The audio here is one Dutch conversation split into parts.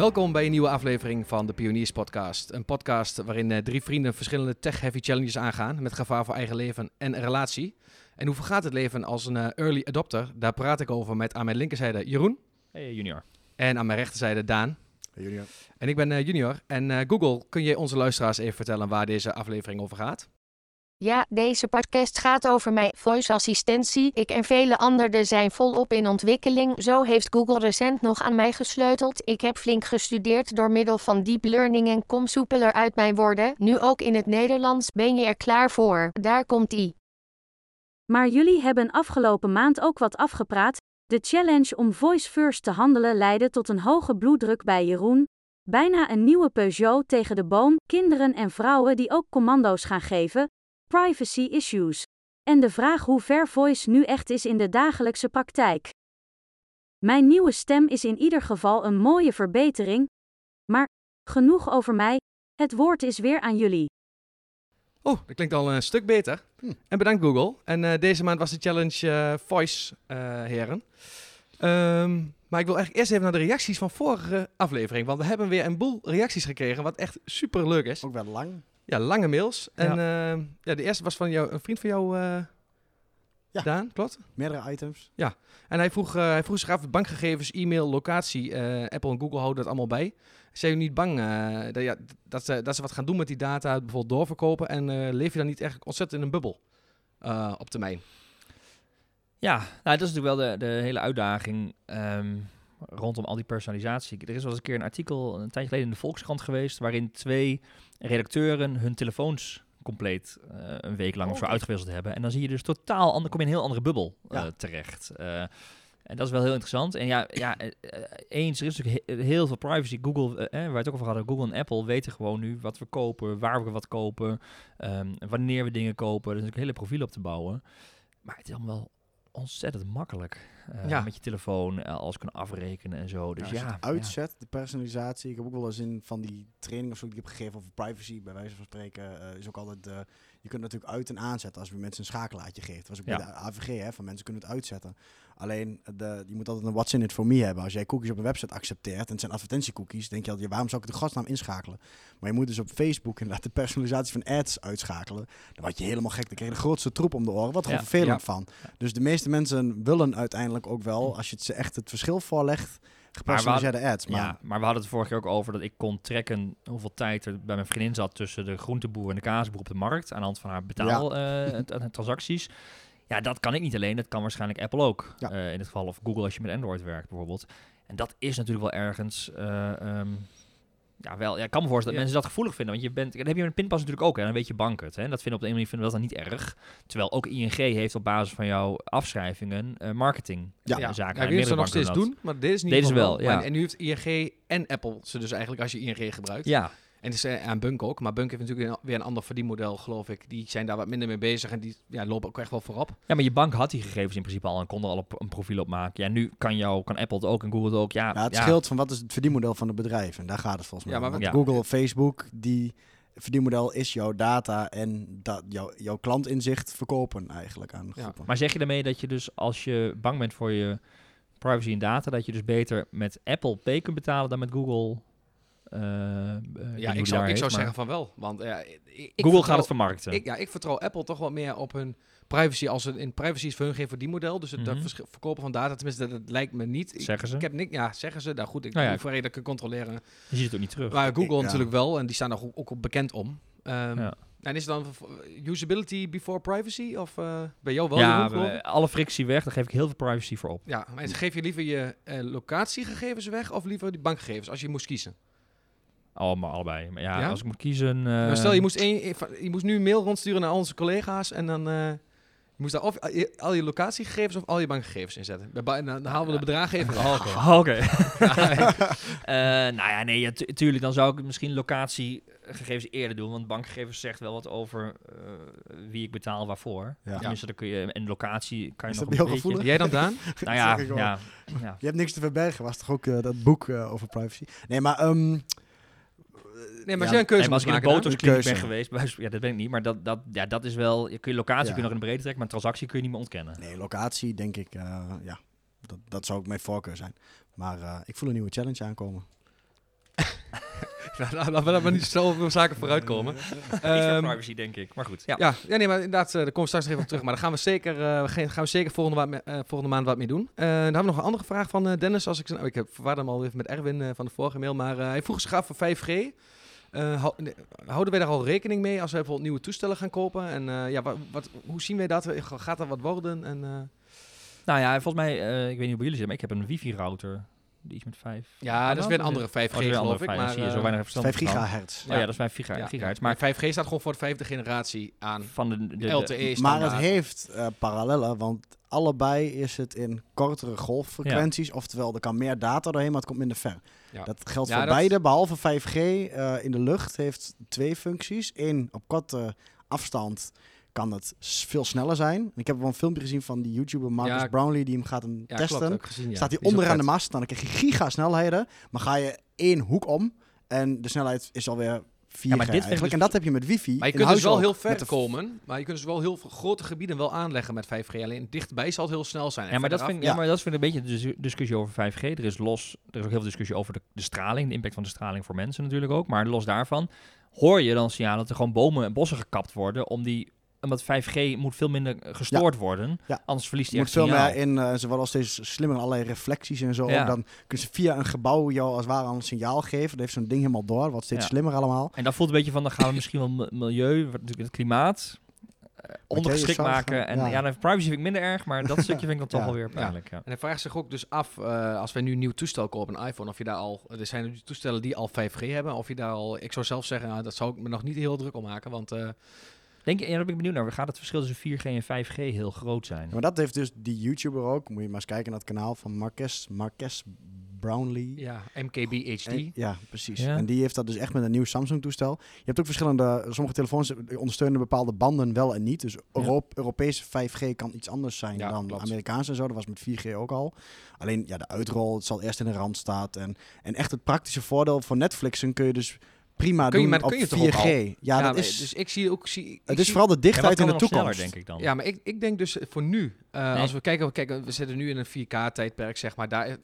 Welkom bij een nieuwe aflevering van de Pioniers Podcast. Een podcast waarin eh, drie vrienden verschillende tech-heavy challenges aangaan met gevaar voor eigen leven en relatie. En hoe vergaat het leven als een eh, early adopter? Daar praat ik over met aan mijn linkerzijde Jeroen Hey junior. en aan mijn rechterzijde Daan. Hey, Junior. En ik ben eh, junior. En eh, Google, kun je onze luisteraars even vertellen waar deze aflevering over gaat? Ja, deze podcast gaat over mijn voice-assistentie. Ik en vele anderen zijn volop in ontwikkeling. Zo heeft Google recent nog aan mij gesleuteld. Ik heb flink gestudeerd door middel van deep learning en kom soepeler uit mijn woorden. Nu ook in het Nederlands. Ben je er klaar voor? Daar komt ie. Maar jullie hebben afgelopen maand ook wat afgepraat. De challenge om voice first te handelen leidde tot een hoge bloeddruk bij Jeroen. Bijna een nieuwe Peugeot tegen de boom, kinderen en vrouwen die ook commando's gaan geven, privacy issues. En de vraag hoe ver voice nu echt is in de dagelijkse praktijk. Mijn nieuwe stem is in ieder geval een mooie verbetering. Maar genoeg over mij, het woord is weer aan jullie. Oh, dat klinkt al een stuk beter. Hm. En bedankt Google. En eh, deze maand was de challenge eh, Voice, eh, heren. Ehm, maar ik wil eigenlijk eerst even naar de reacties van vorige aflevering. Want we hebben weer een boel reacties gekregen, wat echt super leuk is. Ook wel lang. Ja, lange mails. En ja. ja, de eerste was van jou, een vriend van jou, eh, Ja. Daan, klopt? Meerdere items. En hij vroeg, eh, hij vroeg zich af, bankgegevens, e-mail, locatie, eh, Apple en Google houden dat allemaal bij. Zijn jullie niet bang eh, dat, ja, dat, ze, dat ze wat gaan doen met die data, bijvoorbeeld doorverkopen? En eh, leef je dan niet eigenlijk ontzettend in een bubbel eh, op termijn? Ja, nou, dat is natuurlijk wel de, de hele uitdaging ehm, rondom al die personalisatie. Er is wel eens een keer een artikel een tijdje geleden in de Volkskrant geweest, waarin twee redacteuren hun telefoons compleet eh, een week lang of zo Oké. uitgewisseld hebben. En dan zie je dus totaal ander, kom je in een heel andere bubbel eh, Ja. terecht. Eh, en dat is wel heel interessant. En ja, ja eens, er is natuurlijk he- heel veel privacy. Google, eh, waar we het ook over hadden, Google en Apple weten gewoon nu wat we kopen, waar we wat kopen, ehm, wanneer we dingen kopen. Er is natuurlijk een hele profiel op te bouwen. Maar het is allemaal wel ontzettend makkelijk. Eh, Ja. Met je telefoon, eh, alles kunnen afrekenen en zo. Dus als ja, het uitzet, de personalisatie. Ik heb ook wel eens in van die training of zo die ik heb gegeven over privacy, bij wijze van spreken, eh, is ook altijd, je kunt natuurlijk uit en aanzetten als je mensen een schakelaartje geeft. Dat was ook Ja. bij de AVG, hè, van mensen kunnen het uitzetten. Alleen, de, je moet altijd een what's in it for me hebben. Als jij cookies op een website accepteert, en het zijn advertentiecookies, denk je altijd, ja, waarom zou ik in godsnaam inschakelen? Maar je moet dus op Facebook inderdaad de personalisatie van ads uitschakelen. Dan word je helemaal gek. Dan krijg je de grootste troep om de oren. Wat Ja. gewoon vervelend Ja. van. Dus de meeste mensen willen uiteindelijk ook wel, als je het ze echt het verschil voorlegt, gepersonaliseerde ads. Maar ja, maar we hadden het vorige keer ook over dat ik kon trekken hoeveel tijd er bij mijn vriendin zat tussen de groenteboer en de kaasboer op de markt aan de hand van haar betaaltransacties. ja, dat kan ik niet alleen, dat kan waarschijnlijk Apple ook. Ja. Eh, in dit geval of Google als je met Android werkt bijvoorbeeld. En dat is natuurlijk wel ergens. eh, ehm, ja, wel, ja, ik kan me voorstellen dat Ja. mensen dat gevoelig vinden. Want je bent, dat heb je met een pinpas natuurlijk ook. Hè, dan weet je bank het. Hè. En dat vinden op de een manier vinden we dat dan niet erg. Terwijl ook ING heeft op basis van jouw afschrijvingen eh, marketing Ja. ja, zaken. ja, En ze nog steeds doen, maar dit is niet Deden ze wel, ja. En nu heeft ING en Apple ze dus eigenlijk als je ING gebruikt. Ja, En het is eh, aan Bunk ook. Maar Bunk heeft natuurlijk weer een ander verdienmodel, geloof ik. Die zijn daar wat minder mee bezig en die ja, lopen ook echt wel voorop. Ja, maar je bank had die gegevens in principe al en kon er al op een profiel op maken. Ja, nu kan, jou, kan Apple het ook en Google het ook. Ja, Ja, het ja. scheelt van wat is het verdienmodel van het bedrijf. En daar gaat het volgens mij Ja, om. maar Want Google, Facebook, die verdienmodel is jouw data en dat, jouw, jouw klantinzicht verkopen eigenlijk aan Ja. groepen. Maar zeg je daarmee dat je dus als je bang bent voor je privacy en data, dat je dus beter met Apple Pay kunt betalen dan met Google? Eh, eh, Ja, ik zou, ik heet, zou maar zeggen van wel. Want ja, ik, ik Google vertrouw- gaat het vermarkten. Ik, ja, ik vertrouw Apple toch wat meer op hun privacy. Als een, in privacy is voor hun geen verdienmodel. Dus het dat Mhm. verkopen van data, tenminste, dat, dat lijkt me niet. Ik, Zeggen ze. ik heb niks, ja, zeggen ze. Nou goed, ik Nou ja, voor dat kan controleren. Je ziet het ook niet terug. Maar Google ja. natuurlijk wel. En die staan daar ook, ook bekend om. Ehm, Ja. En is het dan usability before privacy? Of eh, bij jou wel? ja, we- alle frictie weg, daar geef ik heel veel privacy voor op. ja, maar geef je liever je eh, locatiegegevens weg of liever die bankgegevens als je moest kiezen? Maar allebei. Maar ja, Ja? als ik moet kiezen... eh, Nou, stel, je moest, één, je moest nu een mail rondsturen naar al onze collega's en dan eh, je moest daar of al je- al je locatiegegevens of al je bankgegevens inzetten. Dan halen we de bedragen even. Oké. Oh. Eh, nou ja, nee, ja, tu- tuurlijk. Dan zou ik misschien locatiegegevens eerder doen. Want bankgegevens zegt wel wat over eh, wie ik betaal waarvoor. Ja. Tenminste, dan kun je... En locatie kan je Is nog dat een heel beetje... gevoelig? Jij dan, Daan? Nou ja, ja, ja. Je hebt niks te verbergen, was toch ook eh, dat boek eh, over privacy? Nee, maar... ehm, Nee, maar als jij een keuze Nee, maar als moet ik in een botoxkliniek ben Keuze. geweest, ja, dat ben ik niet, maar dat, dat, ja, dat is wel, je kun je locatie Ja. kun je nog in de breedte trekken, maar transactie kun je niet meer ontkennen. nee, locatie denk ik, eh, ja, dat, dat zou ook mijn voorkeur zijn. Maar eh, ik voel een nieuwe challenge aankomen. Nou, Laten we daar niet over zaken vooruitkomen. Iets met Ehm, privacy, denk ik. Maar goed, ja. ja, ja, nee, maar inderdaad, eh, daar komen we straks nog even op terug. Maar daar gaan we zeker, eh, we gaan, we zeker volgende, maand, eh, volgende maand wat mee doen. Eh, dan hebben we nog een andere vraag van eh, Dennis. Als ik, nou, ik heb verwarde hem al even met Erwin eh, van de vorige mail. Maar eh, hij vroeg zich af voor 5G. Eh, houden wij daar al rekening mee als wij bijvoorbeeld nieuwe toestellen gaan kopen? En eh, ja, wat, wat, hoe zien wij dat? Gaat dat wat worden? En, eh, Nou ja, volgens mij, eh, ik weet niet hoe bij jullie zit, maar ik heb een wifi-router. Die is met 5. ja, dat is weer een andere 5G, Oh, dat is weer een geloof andere ik. 5G, Maar, zie je, zo eh, weinig verstand 5 van. gigahertz. Oh ja, dat is 5 giga ja, gigahertz. Maar Maar 5G staat gewoon voor de vijfde generatie aan van de, de, de- LTE Maar standaard. het heeft eh, parallellen, want allebei is het in kortere golffrequenties. Oftewel, er kan meer data doorheen, maar het komt minder ver. Ja. Dat geldt Ja, voor dat- beide, behalve 5G eh, in de lucht heeft twee functies. Eén, op korte afstand kan het veel sneller zijn. Ik heb wel een filmpje gezien van die YouTuber Marcus Ja, Brownlee die hem gaat ja, testen. klopt, gezien. Staat hij onderaan de mast, dan krijg je gigasnelheden. Maar ga je één hoek om en de snelheid is alweer 4G Ja, maar dit eigenlijk. dus- En dat heb je met wifi. Maar je kunt dus wel heel ver de- komen, maar je kunt dus wel heel veel grote gebieden wel aanleggen met 5G. Alleen dichtbij zal het heel snel zijn. Ja, maar dat, vind, ik- ja, ja. maar dat vind ik een beetje de dis- discussie over 5G. Er is los, er is ook heel veel discussie over de, de straling, de impact van de straling voor mensen natuurlijk ook. Maar los daarvan hoor je dan signalen dat er gewoon bomen en bossen gekapt worden om die omdat 5G moet veel minder eh, gestoord worden. Ja. Anders verliest Je hij moet echt veel signaal. meer in, eh, ze worden al steeds slimmer, allerlei reflecties en zo. Ja. Dan kunnen ze via een gebouw jou als het ware al een signaal geven. Dat heeft zo'n ding helemaal door, wat steeds Ja. slimmer allemaal. En dat voelt een beetje van, dan gaan we misschien wel mi- milieu, natuurlijk het klimaat, eh, ondergeschikt maken. En ja. ja, dan privacy vind ik minder erg, maar dat stukje vind ik dan toch Ja. wel weer pijnlijk. Ja. En hij vraagt zich ook dus af, eh, als wij nu een nieuw toestel kopen, een iPhone, of je daar al, er zijn toestellen die al 5G hebben, of je daar al, ik zou zelf zeggen, nou, dat zou ik me nog niet heel druk om maken, want eh, Denk je, ja, daar ben ik benieuwd naar. Gaat het verschil tussen 4G en 5G heel groot zijn? Maar dat heeft dus die YouTuber ook. Moet je maar eens kijken naar het kanaal van Marques, Marques Brownlee. ja, MKB HD. En- ja, precies. Ja. En die heeft dat dus echt met een nieuw Samsung-toestel. Je hebt ook verschillende, sommige telefoons ondersteunen bepaalde banden wel en niet. Dus Euro Europese 5G kan iets anders zijn Ja, dan klopt. Amerikaans en zo. Dat was met 4G ook al. Alleen ja, de uitrol, het zal eerst in de rand staat. En, en echt het praktische voordeel voor Netflixen kun je dus prima Kun je- doen maar op kun je 4G. toch ook al? Ja, dat is, dus ik zie ook, zie, ik het is zie- vooral de dichtheid in de sneller, toekomst. denk ik dan. Ja, maar ik, ik denk dus voor nu, eh, Nee. als we kijken, kijken, we zitten nu in een 4K-tijdperk, zeg maar. Daar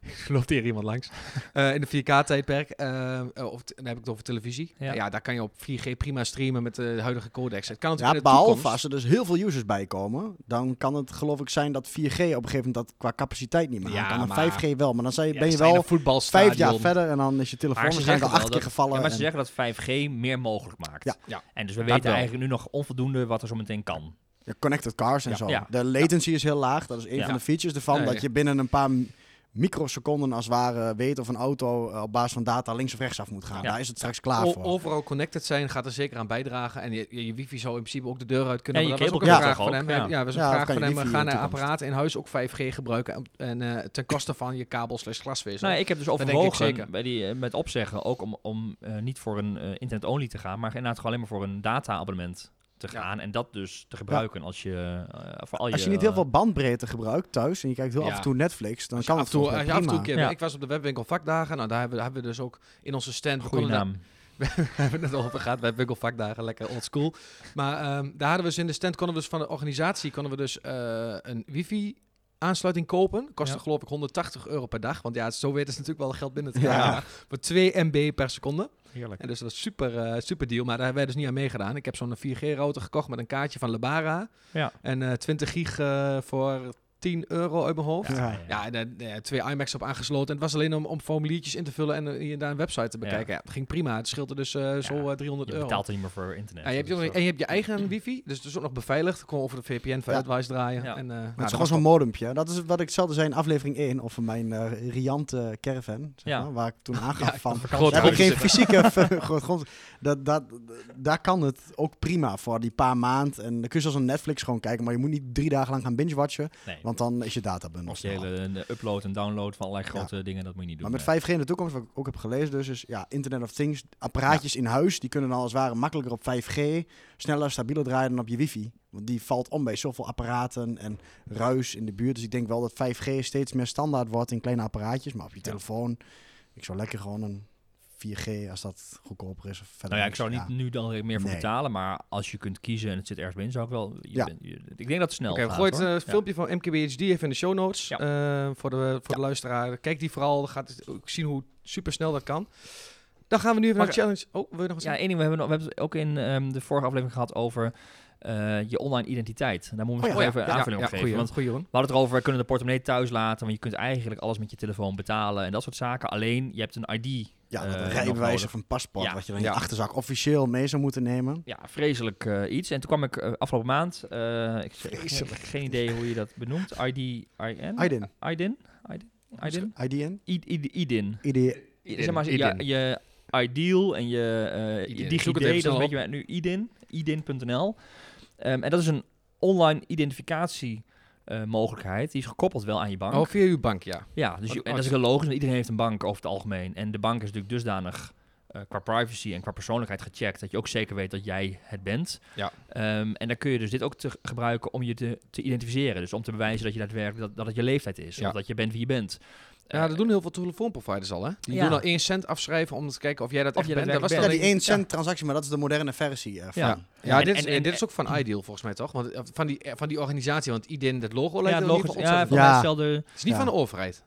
loopt hier iemand langs. Eh, in de 4K-tijdperk, eh, of dan heb ik het over televisie. Ja. Ja. daar kan je op 4G prima streamen met de huidige codex. Het kan natuurlijk Ja, behalve toekomst- als er dus heel veel users bij komen, dan kan het geloof ik zijn dat 4G op een gegeven moment dat qua capaciteit niet meer Ja, kan. Maar- 5G wel, maar dan zijn ben je wel vijf jaar verder en dan is je telefoon waarschijnlijk al acht keer dat- gevallen. Ja, maar ze en- zeggen dat 5G meer mogelijk maakt. Ja. Ja. En dus we Dat weten wel. eigenlijk nu nog onvoldoende wat er zo meteen kan. Ja, connected cars en Ja. zo. Ja. De latency is heel laag. Dat is een Ja. van de features ervan. Ja, ja. Dat je binnen een paar microseconden als het ware weet of een auto eh, op basis van data links of rechts af moet gaan. Ja. Daar is het straks klaar O- voor. overal connected zijn gaat er zeker aan bijdragen. En je, je, wifi zou in principe ook de deur uit kunnen. Ja, maar je dat was ook een vraag van hem. Ja, ja. was een Ja, vraag kan van hem. wifi Ga in de naar toekomst. apparaten in huis ook 5G gebruiken. En, en eh, ten koste van je kabel slash glasvezel. Nou, ik heb dus overwogen zeker. bij die, eh, met opzeggen ook om, om niet voor een internet-only te gaan, maar inderdaad gewoon alleen maar voor een data-abonnement te Ja. gaan. En dat dus te gebruiken als je, eh, voor al je... Als je niet heel veel bandbreedte gebruikt thuis en je kijkt heel Ja. af en toe Netflix, dan kan af het en toe, af en toe keer, Ja. Ik was op de webwinkel vakdagen. Nou, daar hebben, we- hebben we dus ook in onze stand... Goeie daar- naam. we hebben het al over gehad bij winkelvakdagen, lekker old school. Maar ehm, daar hadden we dus in de stand, konden we dus van de organisatie, konden we dus eh, een wifi aansluiting kopen. Kostte Ja. geloof ik 180 euro per dag. Want ja, zo weten ze natuurlijk wel geld binnen te Ja. krijgen. Voor 2 MB per seconde. Heerlijk. En dus dat was super, eh, super deal. Maar daar hebben wij dus niet aan meegedaan. Ik heb zo'n 4G-router gekocht met een kaartje van Lebara. Ja. En eh 20 gig eh, voor 10 euro uit mijn hoofd. Ja. Ja, ja en, eh, twee iMacs op aangesloten. En het was alleen om, om formuliertjes in te vullen en eh, hier daar een website te bekijken. Ja. het ging prima. Het scheelde dus eh, zo eh, 300 Je euro. betaalt er niet meer voor internet. Ja, je hebt, ook- en je hebt je eigen wifi, dus het is ook nog beveiligd. Gewoon over de VPN van Ja. Advice draaien. Ja. En, eh, nou, Het is was gewoon zo'n modempje. Dat is wat ik zelfde zei in aflevering 1 over mijn eh riante caravan. Zeg Ja. maar, waar ik toen aangaf Ja, van... grote heb ik geen fysieke groot grond. Dat, dat, daar kan het ook prima voor die paar maand. En dan kun je zoals een Netflix gewoon kijken. Maar je moet niet drie dagen lang gaan binge-watchen. Nee. Want dan is je databundel Als je hele upload en download van allerlei grote dingen, dat moet je niet doen. Maar met nee. 5G in de toekomst, wat ik ook heb gelezen, dus is ja, Internet of Things, apparaatjes in huis, die kunnen dan als het ware makkelijker op 5G, sneller, stabieler draaien dan op je wifi. Want die valt om bij zoveel apparaten en ruis in de buurt. Dus ik denk wel dat 5G steeds meer standaard wordt in kleine apparaatjes. Maar op je telefoon, ik zou lekker gewoon een 4G, als dat goedkoper is. Of verder Nou ja, ik zou niet nu dan er meer voor Nee. betalen, maar als je kunt kiezen en het zit ergens binnen, zou ik wel... Je Ja. bent- je- ik denk dat het snel Oké, we gaat, gooien het hoor. eh, Ja. filmpje van MKBHD even in de show notes. Ja. eh, voor de, voor de luisteraar. Kijk die vooral. Dan gaat het ook zien hoe super snel dat kan. Dan gaan we nu even naar de Mag challenge. Oh, wil je nog eens Ja, één ding, we hebben, nog- we hebben het ook in ehm, de vorige aflevering gehad over eh, je online identiteit. Daar moeten we Oh nog ja, even een aanvulling op geven. goeie, Want goeie, we hadden het erover, we kunnen de portemonnee thuis laten, want je kunt eigenlijk alles met je telefoon betalen en dat soort zaken. Alleen, je hebt een ID. Ja, eh, dat een nog rijbewijs of een paspoort, Ja. wat je dan Ja. in je achterzak officieel mee zou moeten nemen. Ja, vreselijk eh, iets. En toen kwam ik eh, afgelopen maand, eh, ik heb Vreselijk. geen idee hoe je dat benoemt, ID, IN? IDIN. IDIN? IDIN? IDN? I- I- IDIN. ID, Zeg maar, je, Idin. je ideal en je eh Idin. DigiD, Zoek het dat een beetje nu idin, idin.nl. Ehm, en dat is een online identificatie eh, mogelijkheid. Die is gekoppeld wel aan je bank. Oh, via uw bank, ja. ja, dus je, oh, en dat is heel logisch, want iedereen heeft een bank over het algemeen. En de bank is natuurlijk dusdanig eh, qua privacy en qua persoonlijkheid gecheckt, dat je ook zeker weet dat jij het bent. Ja. Ehm, en dan kun je dus dit ook te gebruiken om je te, te identificeren. Dus om te bewijzen dat je daadwerkelijk, dat, dat het je leeftijd is. Ja. Of dat je bent wie je bent. Ja, Eh, dat doen heel veel telefoonproviders al, hè? Die Ja. doen al 1 cent afschrijven om te kijken of jij dat Of echt je bent. Dat was dan ja, die een- 1 cent transactie, maar dat is de moderne versie ervan. Ja. Ja, En- dit, is, en- en- dit is ook van Ideal volgens mij toch? Want eh, van die, eh, van die organisatie, want IDIN, het logo lijkt ja, hetzelfde. Het is niet Ja. van de overheid.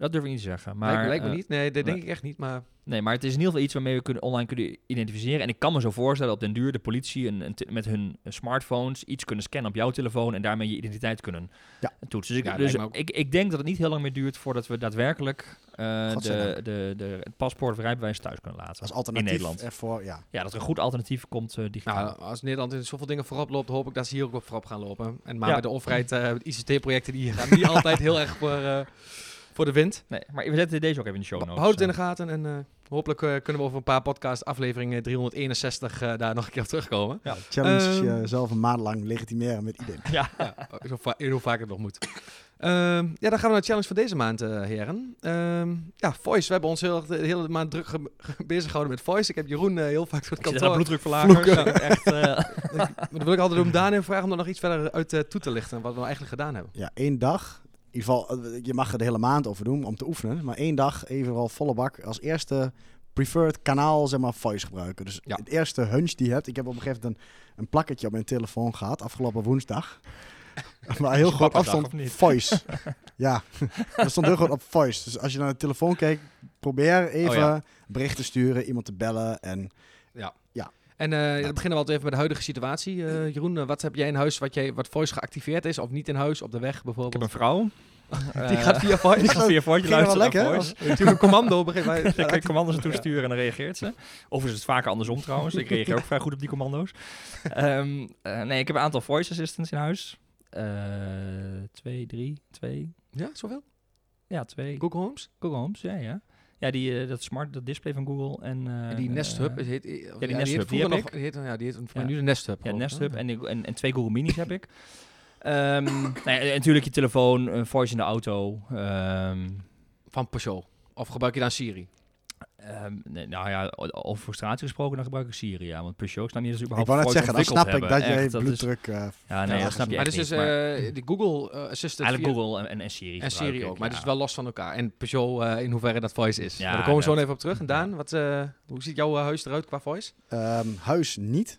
Dat durf ik niet te zeggen. Maar, lijkt, lijkt me eh, niet. Nee, dat denk ik echt niet. Maar Nee, maar het is in ieder geval iets waarmee we kunnen, online kunnen identificeren. En ik kan me zo voorstellen dat op den duur de politie een, met hun smartphones iets kunnen scannen op jouw telefoon en daarmee je identiteit kunnen Ja. toetsen. Dus, ik, Ja, dus ik, ik denk dat het niet heel lang meer duurt voordat we daadwerkelijk eh, de, de, de, het paspoort of rijbewijs thuis kunnen laten. Als alternatief in Nederland. ervoor, ja. Ja, dat er een goed alternatief komt eh digitaal. nou, als Nederland in zoveel dingen voorop loopt, hoop ik dat ze hier ook op voorop gaan lopen. En maar Ja. bij de overheid, met ICT-projecten, die gaan niet altijd heel erg voor, voor de wind. nee, maar we zetten deze ook even in de show notes. Houd het in eh. de gaten en eh, hopelijk eh, kunnen we over een paar podcast aflevering 361 eh, daar nog een keer op terugkomen. Challenge Ehm. jezelf een maand lang legitimeren met IDIN. Ja, Ja, hoe, va- hoe vaak het nog moet. Ehm, ja, dan gaan we naar de challenge van deze maand, eh, heren. Ehm, ja, Voice. We hebben ons heel, de hele maand druk bezig gehouden met Voice. Ik heb Jeroen heel vaak door het kantoor. bloeddrukverlagers. vloeken. Ik heb echt, eh, Maar dan wil ik altijd om Daan even vragen om er nog iets verder uit toe te lichten. Wat we nou eigenlijk gedaan hebben. Ja, één dag. In ieder geval, eh, je mag er de hele maand over doen om te oefenen. Maar één dag even al volle bak als eerste preferred kanaal, zeg maar, voice gebruiken. Dus Ja. het eerste hunch die je hebt. Ik heb op een gegeven moment een, een plakketje op mijn telefoon gehad, afgelopen woensdag. Waar heel groot afstand voice. ja, dat stond heel groot op voice. Dus als je naar de telefoon kijkt, probeer even Oh ja. berichten sturen, iemand te bellen. En En eh, dan beginnen we altijd even met de huidige situatie. Eh, Jeroen, eh, wat heb jij in huis wat, jij, wat Voice geactiveerd is? Of niet in huis, op de weg ik bijvoorbeeld? heb een vrouw. Die gaat via Voice. Die gaat via voice luisteren naar lekker. voice. Natuurlijk een commando. Begin, maar, Ik kan commando's naartoe sturen en dan reageert ze. Of is het vaker andersom trouwens. Ik reageer ook vrij goed op die commando's. Ehm, eh, nee, ik heb een aantal voice assistants in huis. Twee, drie, twee. ja, zoveel? Ja, twee. Google Homes? Google Homes, ja, ja. Ja, die, eh, dat smart, dat display van Google. En, eh, En die Nest Hub, is heet, ja, die Nest Hub, die vroeger heb nog, die heet, ja, die heet Ja. nu de Nest Hub. ja, ik, Nest? Hub en, en, en twee Google Minis heb ik. Ehm, nou ja, en natuurlijk je telefoon, een voice in de auto. ehm, Van Peugeot. Of gebruik je dan Siri? Ehm, nee, nou ja, o- over frustratie gesproken, dan gebruik ik Siri, ja. Want Peugeot is nou niet eens ik überhaupt wou net voice zeggen, dan snap ik dat hebben. jij Echt, dat is- bloeddruk... eh, Ja, nee, Ja, dat snap je Maar echt dus is eh die Google eh, Assistant Eigenlijk via- Google en, en Siri en Siri ik, ook. Maar het ja. is wel los van elkaar. En Peugeot eh, in hoeverre dat voice is. Ja, maar daar komen we zo even op terug. En Daan, wat, eh, hoe ziet jouw huis eruit qua voice? Ehm, huis niet.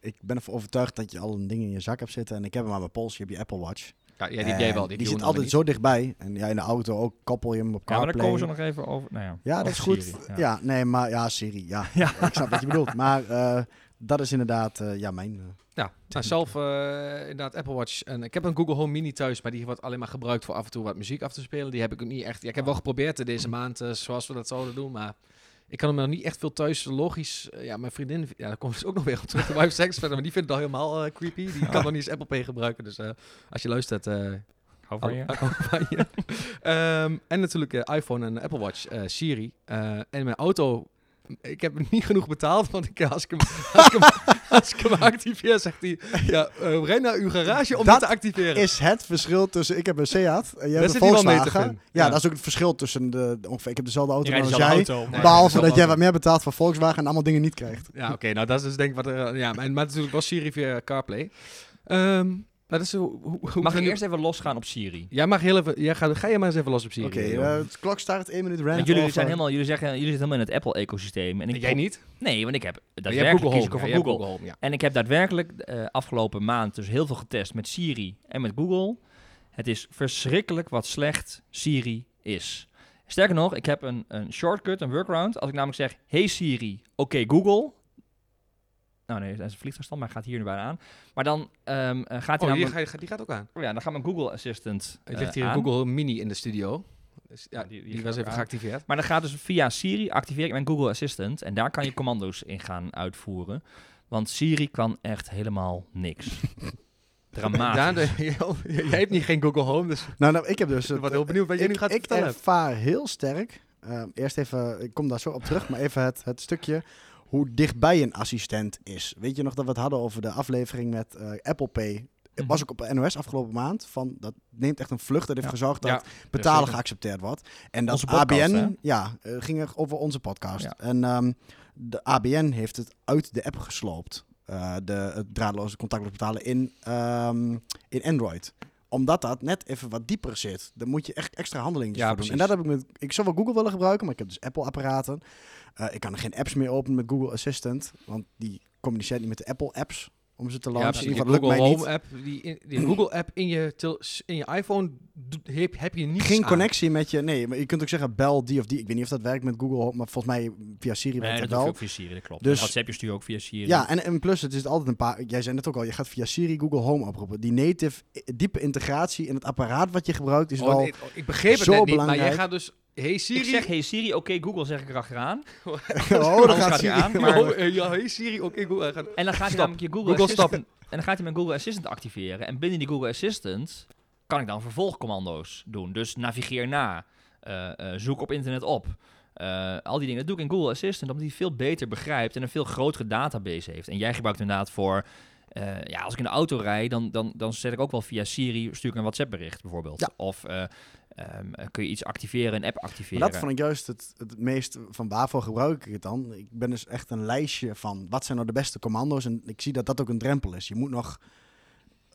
Ik ben ervan overtuigd dat je al een ding in je zak hebt zitten. En ik heb hem aan mijn pols. Je hebt je Apple Watch. Ja, ja die heb jij wel. Eh, Die, Die, zit altijd zo dichtbij. En ja, in de auto ook koppel je hem op Ja, maar CarPlay. daar komen ze nog even over. Nou ja, Ja, dat is goed. Siri, ja. ja. nee, maar ja, Siri. Ja, Ja. ik snap wat je bedoelt. Maar eh, dat is inderdaad ja, ja, mijn... eh, Ja, nou, zelf eh, inderdaad Apple Watch. En ik heb een Google Home Mini thuis, maar die wordt alleen maar gebruikt voor af en toe wat muziek af te spelen. Die heb ik ook niet echt. Ja, ik heb wel geprobeerd eh, deze maand, eh, zoals we dat zouden doen, maar ik kan hem nog niet echt veel thuis logisch. eh, ja, mijn vriendin, ja, daar komt ze ook nog weer op terug. De wife verder, maar die vindt het al helemaal eh, creepy. Die kan nog niet eens Apple Pay gebruiken. Dus eh, als je luistert, Hou van je. hou- van je. Ehm, en natuurlijk iPhone en Apple Watch, Siri. En mijn auto. Ik heb niet genoeg betaald, want ik, als, ik hem, als, ik hem, als ik hem activeer, zegt hij... Ja, eh ren naar uw garage om Dat dit te activeren. is het verschil tussen... Ik heb een Seat en jij hebt een Volkswagen. Ja, Ja. dat is ook het verschil tussen de... ongeveer, ik heb dezelfde auto als jij. auto. Nee, maar- Behalve dat jij wat meer betaalt voor Volkswagen en allemaal dingen niet krijgt. Ja, oké. nou, dat is dus denk ik wat er... Ja, maar, maar natuurlijk was Siri via CarPlay. Ehm, dat is, hoe, Mag ik eerst even losgaan op Siri? Jij mag heel even... Jij gaat, ga je maar eens even los op Siri. Oké, joh. eh, de klok start, 1 minuut. Want jullie, zijn eh, helemaal, jullie, zeggen, jullie zitten helemaal in het Apple-ecosysteem. En ik Jij niet? Nee, want ik heb Maar jij hebt daadwerkelijk Google kies ik Home. voor ja, Google. Google Home, ja. En ik heb daadwerkelijk eh, afgelopen maand dus heel veel getest met Siri en met Google. Het is verschrikkelijk wat slecht Siri is. Sterker nog, ik heb een, een shortcut, een workaround. Als ik namelijk zeg, hey Siri, oké Google. Nou nee, dat is een vliegtuigstand, maar hij gaat hier nu bijna aan. Maar dan ehm, eh, gaat hij Oh, die, namelijk... ga- die gaat ook aan. Oh ja, dan gaat mijn Google Assistant Het eh, ligt hier aan. een Google Mini in de studio. Dus, ja, Ja, die- die, die was even aan. geactiveerd. Maar dan gaat dus via Siri activeer ik mijn Google Assistant. En daar kan je commando's in gaan uitvoeren. Want Siri kan echt helemaal niks. Dramatisch. Daan, de- jij hebt niet geen Google Home, dus Nou, nou, ik heb dus... ik ben heel benieuwd wat jij ik, nu gaat ik vertellen. ervaar heel sterk. eh, eerst even, ik kom daar zo op terug, maar even het, het stukje hoe dichtbij een assistent is. Weet je nog dat we het hadden over de aflevering met eh, Apple Pay? Het was ook op NOS afgelopen maand. Van, dat neemt echt een vlucht. Dat heeft Ja. gezorgd dat Ja, betalen geaccepteerd wordt. En dat podcast, ABN, hè? ja, eh, ging er over onze podcast. Ja. En ehm, de ABN heeft het uit de app gesloopt. Eh, de, het draadloze contactloos betalen in, ehm, in Android omdat dat net even wat dieper zit. Dan moet je echt extra handelingen Ja, voor doen. En dat heb ik met... Ik zou wel Google willen gebruiken, maar ik heb dus Apple-apparaten. Eh, ik kan er geen apps meer openen met Google Assistant. Want die communiceert niet met de Apple-apps om ze te launchen. in Die ieder geval, Google Home niet. app, die, in- die Google app in je, in je iPhone heb, heb je niet Geen connectie met je... Nee, maar je kunt ook zeggen bel die of die. Ik weet niet of dat werkt met Google Home, maar volgens mij via Siri Nee, werkt dat dat doe je wel. ook via Siri, dat klopt. Dus- Dus, WhatsApp je stuur je ook via Siri. Ja, en, en plus, het is altijd een paar... Jij zei net ook al, je gaat via Siri Google Home oproepen. Die native, diepe integratie in het apparaat wat je gebruikt is Oh, wel... nee, oh, ik begreep het zo net niet, maar belangrijk. jij gaat dus... Hey Siri... Ik zeg hey Siri, oké Google zeg ik erachteraan. oh, Anders dan gaat gaat hij Siri... aan, maar- oh, eh, ja, hey Siri, oké, Google. gaan- En dan gaat hij namelijk je Google, Google, Assistant... stop. En dan gaat hij mijn Google Assistant activeren. En binnen die Google Assistant kan ik dan vervolgcommando's doen. Dus navigeer na. eh, eh, zoek op internet op. eh, al die dingen. Dat doe ik in Google Assistant, omdat hij veel beter begrijpt en een veel grotere database heeft. En jij gebruikt inderdaad voor... eh, ja, als ik in de auto rijd, dan, dan, dan zet ik ook wel via Siri, stuur ik een WhatsApp bericht bijvoorbeeld. Ja. Of eh, ehm, eh, kun je iets activeren, een app activeren. Maar dat vond ik juist het, het meest van waarvoor gebruik ik het dan. Ik ben dus echt een lijstje van wat zijn nou de beste commando's. En ik zie dat dat ook een drempel is. Je moet nog.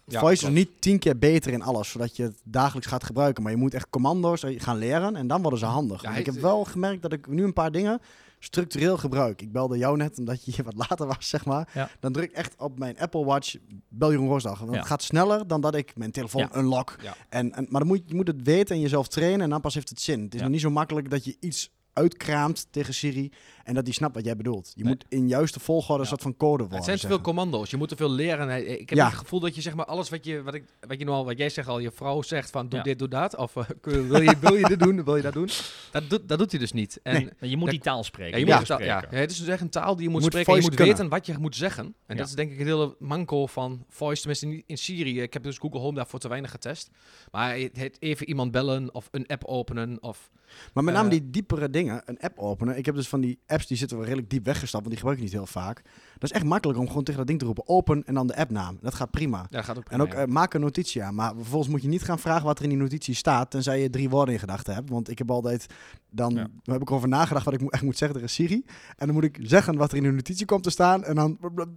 Ja, Voice is niet tien keer beter in alles, zodat je het dagelijks gaat gebruiken. Maar je moet echt commando's eh, gaan leren en dan worden ze handig. Ja, ik heb wel gemerkt dat ik nu een paar dingen structureel gebruik. Ik belde jou net omdat je hier wat later was, zeg maar. Ja. Dan druk ik echt op mijn Apple Watch, bel Jeroen Roosdag. Want Ja. het gaat sneller dan dat ik mijn telefoon Ja. unlock. En, en, maar dan moet, je moet het weten en jezelf trainen en dan pas heeft het zin. Het is nog niet zo makkelijk dat je iets uitkraamt tegen Siri en dat die snapt wat jij bedoelt. Je Nee. moet in juiste volgorde een Ja. soort van code worden. Het zijn te veel commando's. Je moet te veel leren. En, Ik heb Ja. het gevoel dat je zeg maar alles wat je, wat ik, wat je nou al, wat jij zegt al, je vrouw zegt van doe Ja. dit, doe dat. Of eh, wil, je, wil je dit doen, wil je dat doen? Dat doet, dat doet hij dus niet. En Nee. Je moet Dat- die taal spreken. Ja, je moet het, ja. spreken. Ja, het is dus echt een taal die je moet, moet spreken. en Je moet kunnen. weten wat je moet zeggen. En Ja. dat is denk ik het hele manco van voice. Tenminste niet in Siri. Ik heb dus Google Home daarvoor te weinig getest. Maar het, het even iemand bellen of een app openen. Of, Maar met name Eh, die diepere dingen, een app openen. Ik heb dus van die apps die zitten wel redelijk diep weggestapt, want die gebruik ik niet heel vaak. Dat is echt makkelijk om gewoon tegen dat ding te roepen open en dan de appnaam. Dat gaat prima. ja, gaat ook En prima, ook ja. eh, maak een notitie aan. Maar vervolgens moet je niet gaan vragen wat er in die notitie staat. Tenzij je drie woorden in gedachten hebt. Want ik heb altijd. Dan, Ja. heb ik erover nagedacht wat ik echt moet zeggen tegen Siri. En dan moet ik zeggen wat er in de notitie komt te staan. En dan. wat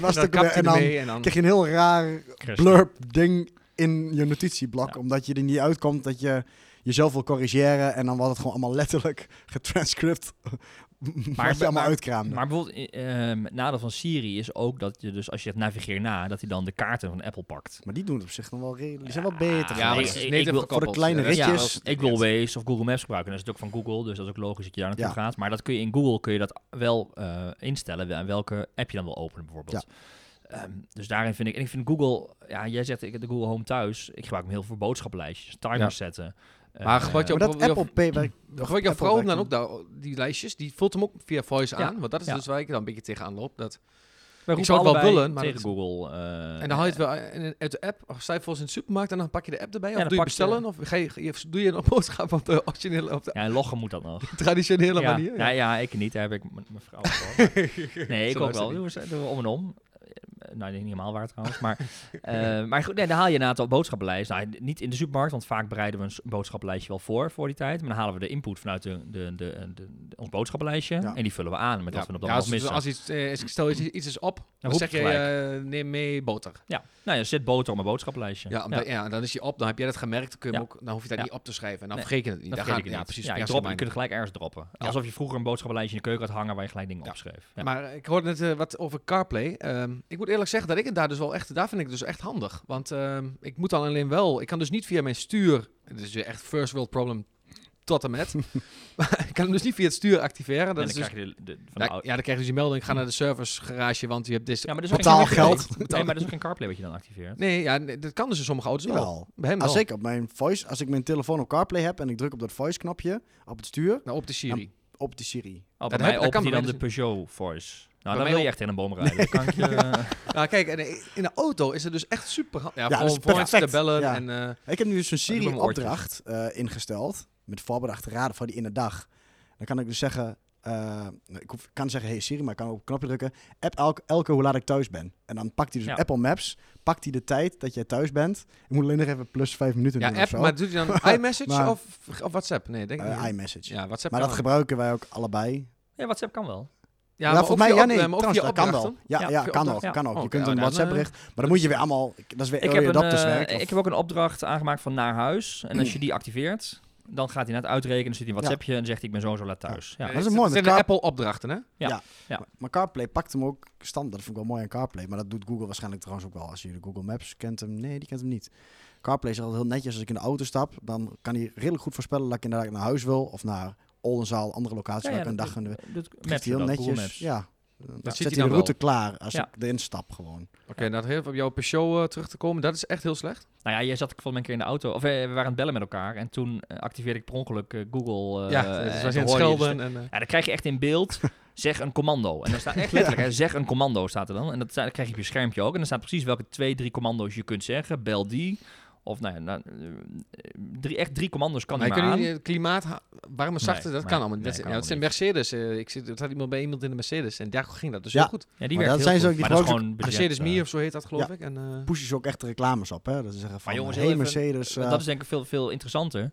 was dan ook hij En dan en dan... krijg je een heel raar blurb ding in je notitieblok. Omdat je er niet uitkomt dat je jezelf wil corrigeren. En dan wordt het gewoon allemaal letterlijk getranscript. Maar je allemaal maar- uitkraamde. Maar bijvoorbeeld, eh, ehm, het nadeel van Siri is ook dat je dus als je het navigeer na, dat hij dan de kaarten van Apple pakt. Maar die doen het op zich nog wel redelijk. Die zijn wel beter. Ja, maar nee, ik- wil- voor de kleine Ja, ritjes. ik wil. Waze of Google Maps gebruiken. Dat is natuurlijk van Google, dus dat is ook logisch dat je daar naartoe Ja. gaat. Maar dat kun je in Google kun je dat wel eh, instellen en welke app je dan wil openen bijvoorbeeld. Ehm, dus daarin vind ik, en ik vind Google, ja, jij zegt ik heb de Google Home thuis. Ik gebruik hem heel veel voor boodschappenlijstjes, timers Ja. zetten. Maar Eh, gebruik je Maar ook dat wel- Apple Pay werkt. of Gebruik hem werkt dan ook daar, die lijstjes? Die vult hem ook via voice aan. Want dat is dus waar ik dan een beetje tegenaan loop. Dat, wij ik zou het wel willen, maar tegen Google. eh, en dan haal je het wel in- uit de app. Of sta je volgens in de supermarkt en dan pak je de app erbij. Ja, of dan doe je je- bestellen. Of ga je, je- doe je een boodschap op de, originele, op de Ja, en loggen moet dat nog. traditionele ja, manier. ja, ja, ik niet. Daar heb ik mijn vrouw voor. Nee, ik ook wel. doen we om en om. Eh, nou, niet helemaal waar trouwens. Maar, eh, maar goed, nee, dan haal je inderdaad op boodschappenlijst. Nou, niet in de supermarkt, want vaak bereiden we een boodschappenlijstje wel voor voor die tijd. Maar dan halen we de input vanuit de, de, de, de, de- ons boodschappenlijstje. Ja. En die vullen we aan met Ja, wat we op dat ja, moment als, missen. als iets, eh, is- stel iets, iets is op, dan, zeg je het eh, neem mee boter. Ja, nou ja, zet boter op mijn boodschappenlijstje. Ja, omdat, ja. dan is hij op, dan heb jij dat gemerkt, dan, kun je ook, dan hoef je dat Ja. niet op te schrijven. En dan Nee, vergeet je het niet. Dan vergeet gaan- ik ja, niet. precies. Ja, je, ja, drop, je kunt het gelijk ergens droppen. Alsof je vroeger een boodschappenlijstje in de keuken had hangen waar je gelijk dingen Ja. opschreef. Ja. Maar ik hoorde net eh, wat over CarPlay. Ehm, ik moet eerlijk zeggen dat ik het daar dus wel echt, daar vind ik het dus echt handig. Want ehm, ik moet dan alleen wel, ik kan dus niet via mijn stuur, het is weer echt first world problem tot en met. Maar ik kan hem dus niet via het stuur activeren. Dat en is dan dus, krijg je de, de, van de ja, dan krijg je dus die melding, ga naar de service garage, want je hebt dit. Ja, maar dat is ook Totaal geen geld. CarPlay. Nee, maar dat is ook geen CarPlay wat je dan activeert. Nee, ja, nee, dat kan dus in sommige auto's wel. Bij hem wel. Als ik op mijn voice, als ik mijn telefoon op CarPlay heb en ik druk op dat voice knopje op het stuur, Nou, op de Siri. op die Siri. Oh, bij Dat mij heb- dan de Peugeot Voice. Nou, dan wil je echt in een boom rijden. Kan ik je, Ja, kijk, in de auto is het dus echt super handig. Ja, Ja, is voor mensen te perfect. bellen Ja. en... eh, Ik heb nu dus een doe mijn Siri-opdracht eh, ingesteld met voorbedachte raden voor die in de dag. Dan kan ik dus zeggen, eh, nou, ik hoef, kan zeggen, hey Siri, maar ik kan ook op een knopje drukken. App elke, elke hoe laat ik thuis ben. En dan pakt hij dus Ja. Apple Maps, pakt hij de tijd dat jij thuis bent. Ik moet alleen nog even plus vijf minuten ja, doen app, of zo. maar doet hij dan iMessage Maar- of, of WhatsApp? Nee, denk ik niet. iMessage. Ja, WhatsApp maar dat wel. gebruiken wij ook allebei. ja, WhatsApp kan wel. Ja, Ja, maar voor mij, ja nee, eh, trouwens, dat kan wel. Ja, Ja, ja, kan ook, kan ook. Ja. Je kunt een WhatsApp bericht, maar dan moet je weer allemaal, dat is weer Ik heb, een, eh, ik heb ook een opdracht aangemaakt van naar huis. En als je die activeert, dan gaat hij net uitrekenen. Dan zit hij in WhatsAppje en zegt hij, ik ben zo en zo laat thuis. Ja. Dat is het mooi zijn de Car- Apple-opdrachten, hè? Ja. Maar- Maar CarPlay pakt hem ook stand. Dat vind ik wel mooi aan CarPlay. Maar dat doet Google waarschijnlijk trouwens ook wel. Als je de Google Maps kent hem. Nee, die kent hem niet. CarPlay is altijd heel netjes. Als ik in de auto stap, dan kan hij redelijk goed voorspellen dat ik inderdaad naar huis wil. Of naar Oldenzaal, andere locaties waar ik een dag dat, dat, heel netjes. Maps. Ja. Dan de route wel. klaar als Ja. ik erin stap gewoon. Oké, nou heel even op jouw Peugeot eh, terug te komen. Dat is echt heel slecht. Nou ja, jij zat volgens mij een keer in de auto. Of eh, we waren aan het bellen met elkaar. En toen eh, activeerde ik per ongeluk Google. eh, ja, dus was schelden. En, eh, Ja, dan krijg je echt in beeld, zeg een commando. En dan staat echt letterlijk, hè, zeg een commando staat er dan. En dat, staat- dan krijg je op je schermpje ook. En dan staat precies welke twee, drie commando's je kunt zeggen. Bel die. Of nou ja, nou, drie, echt drie commando's kan maar je maar aan. niet, klimaat, warme, zachte, Nee, dat kan allemaal nee, Dat, ja, dat zijn Mercedes. eh, ik zit, er had iemand bij iemand in de Mercedes en daar ging dat dus Ja. heel goed. Ja, die werkt dat heel zijn ze goed. ook, die Maar dat is gebruiken gewoon budget, Mercedes Me of zo heet dat geloof Ja. ik. En, eh, Pushen ze ook echt reclames op. Hè? Dat ze zeggen van, Maar jongens, hey even- Mercedes. eh, dat is denk ik veel, veel interessanter.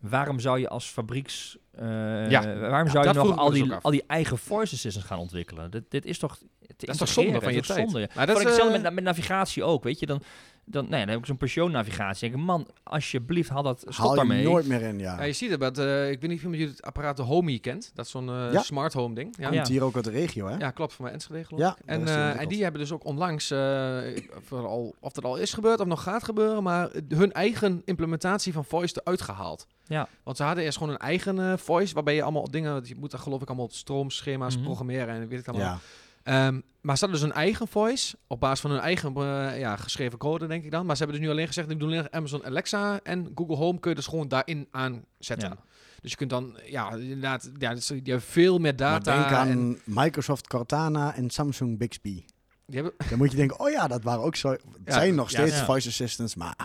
Waarom zou je als fabrieks... eh, Ja. waarom zou je dat nog ik al dus die, al die eigen assistants gaan ontwikkelen? Dit, dit is toch... dat is toch zonde van je tijd. Zonde. Maar Dat dat is is, hetzelfde met navigatie ook, weet je. Dan, dan, nee, dan heb ik zo'n Peugeot-navigatie. denk ik, man, alsjeblieft, haal dat, stop haal je daarmee. nooit meer in, ja. ja, je ziet het, met, eh, ik weet niet of jullie het apparaat de Homey kent. Dat is zo'n eh, Ja. smart home ding. Ja, Komt hier ook uit de regio, hè? Ja, klopt, van mijn Enschede geloof Ja, En, eh, en die hebben dus ook onlangs, eh, ik- of, al, of dat al is gebeurd of nog gaat gebeuren, maar hun eigen implementatie van voice eruit gehaald. Ja. Want ze hadden eerst gewoon een eigen voice, waarbij je allemaal dingen, je moet daar geloof ik allemaal stroomschema's Mhm. programmeren en weet ik allemaal. Ehm, maar ze hadden dus een eigen voice, op basis van hun eigen eh, ja, geschreven code, denk ik dan. Maar ze hebben dus nu alleen gezegd, ik doe alleen Amazon Alexa en Google Home kun je dus gewoon daarin aanzetten. Ja. Dus je kunt dan, ja, inderdaad, ja, dus, die hebben veel meer Maar data. denk aan en, Microsoft Cortana en Samsung Bixby. die hebben, Dan moet je denken, oh ja, dat waren ook zo... Het Ja, zijn nog steeds voice assistants, maar...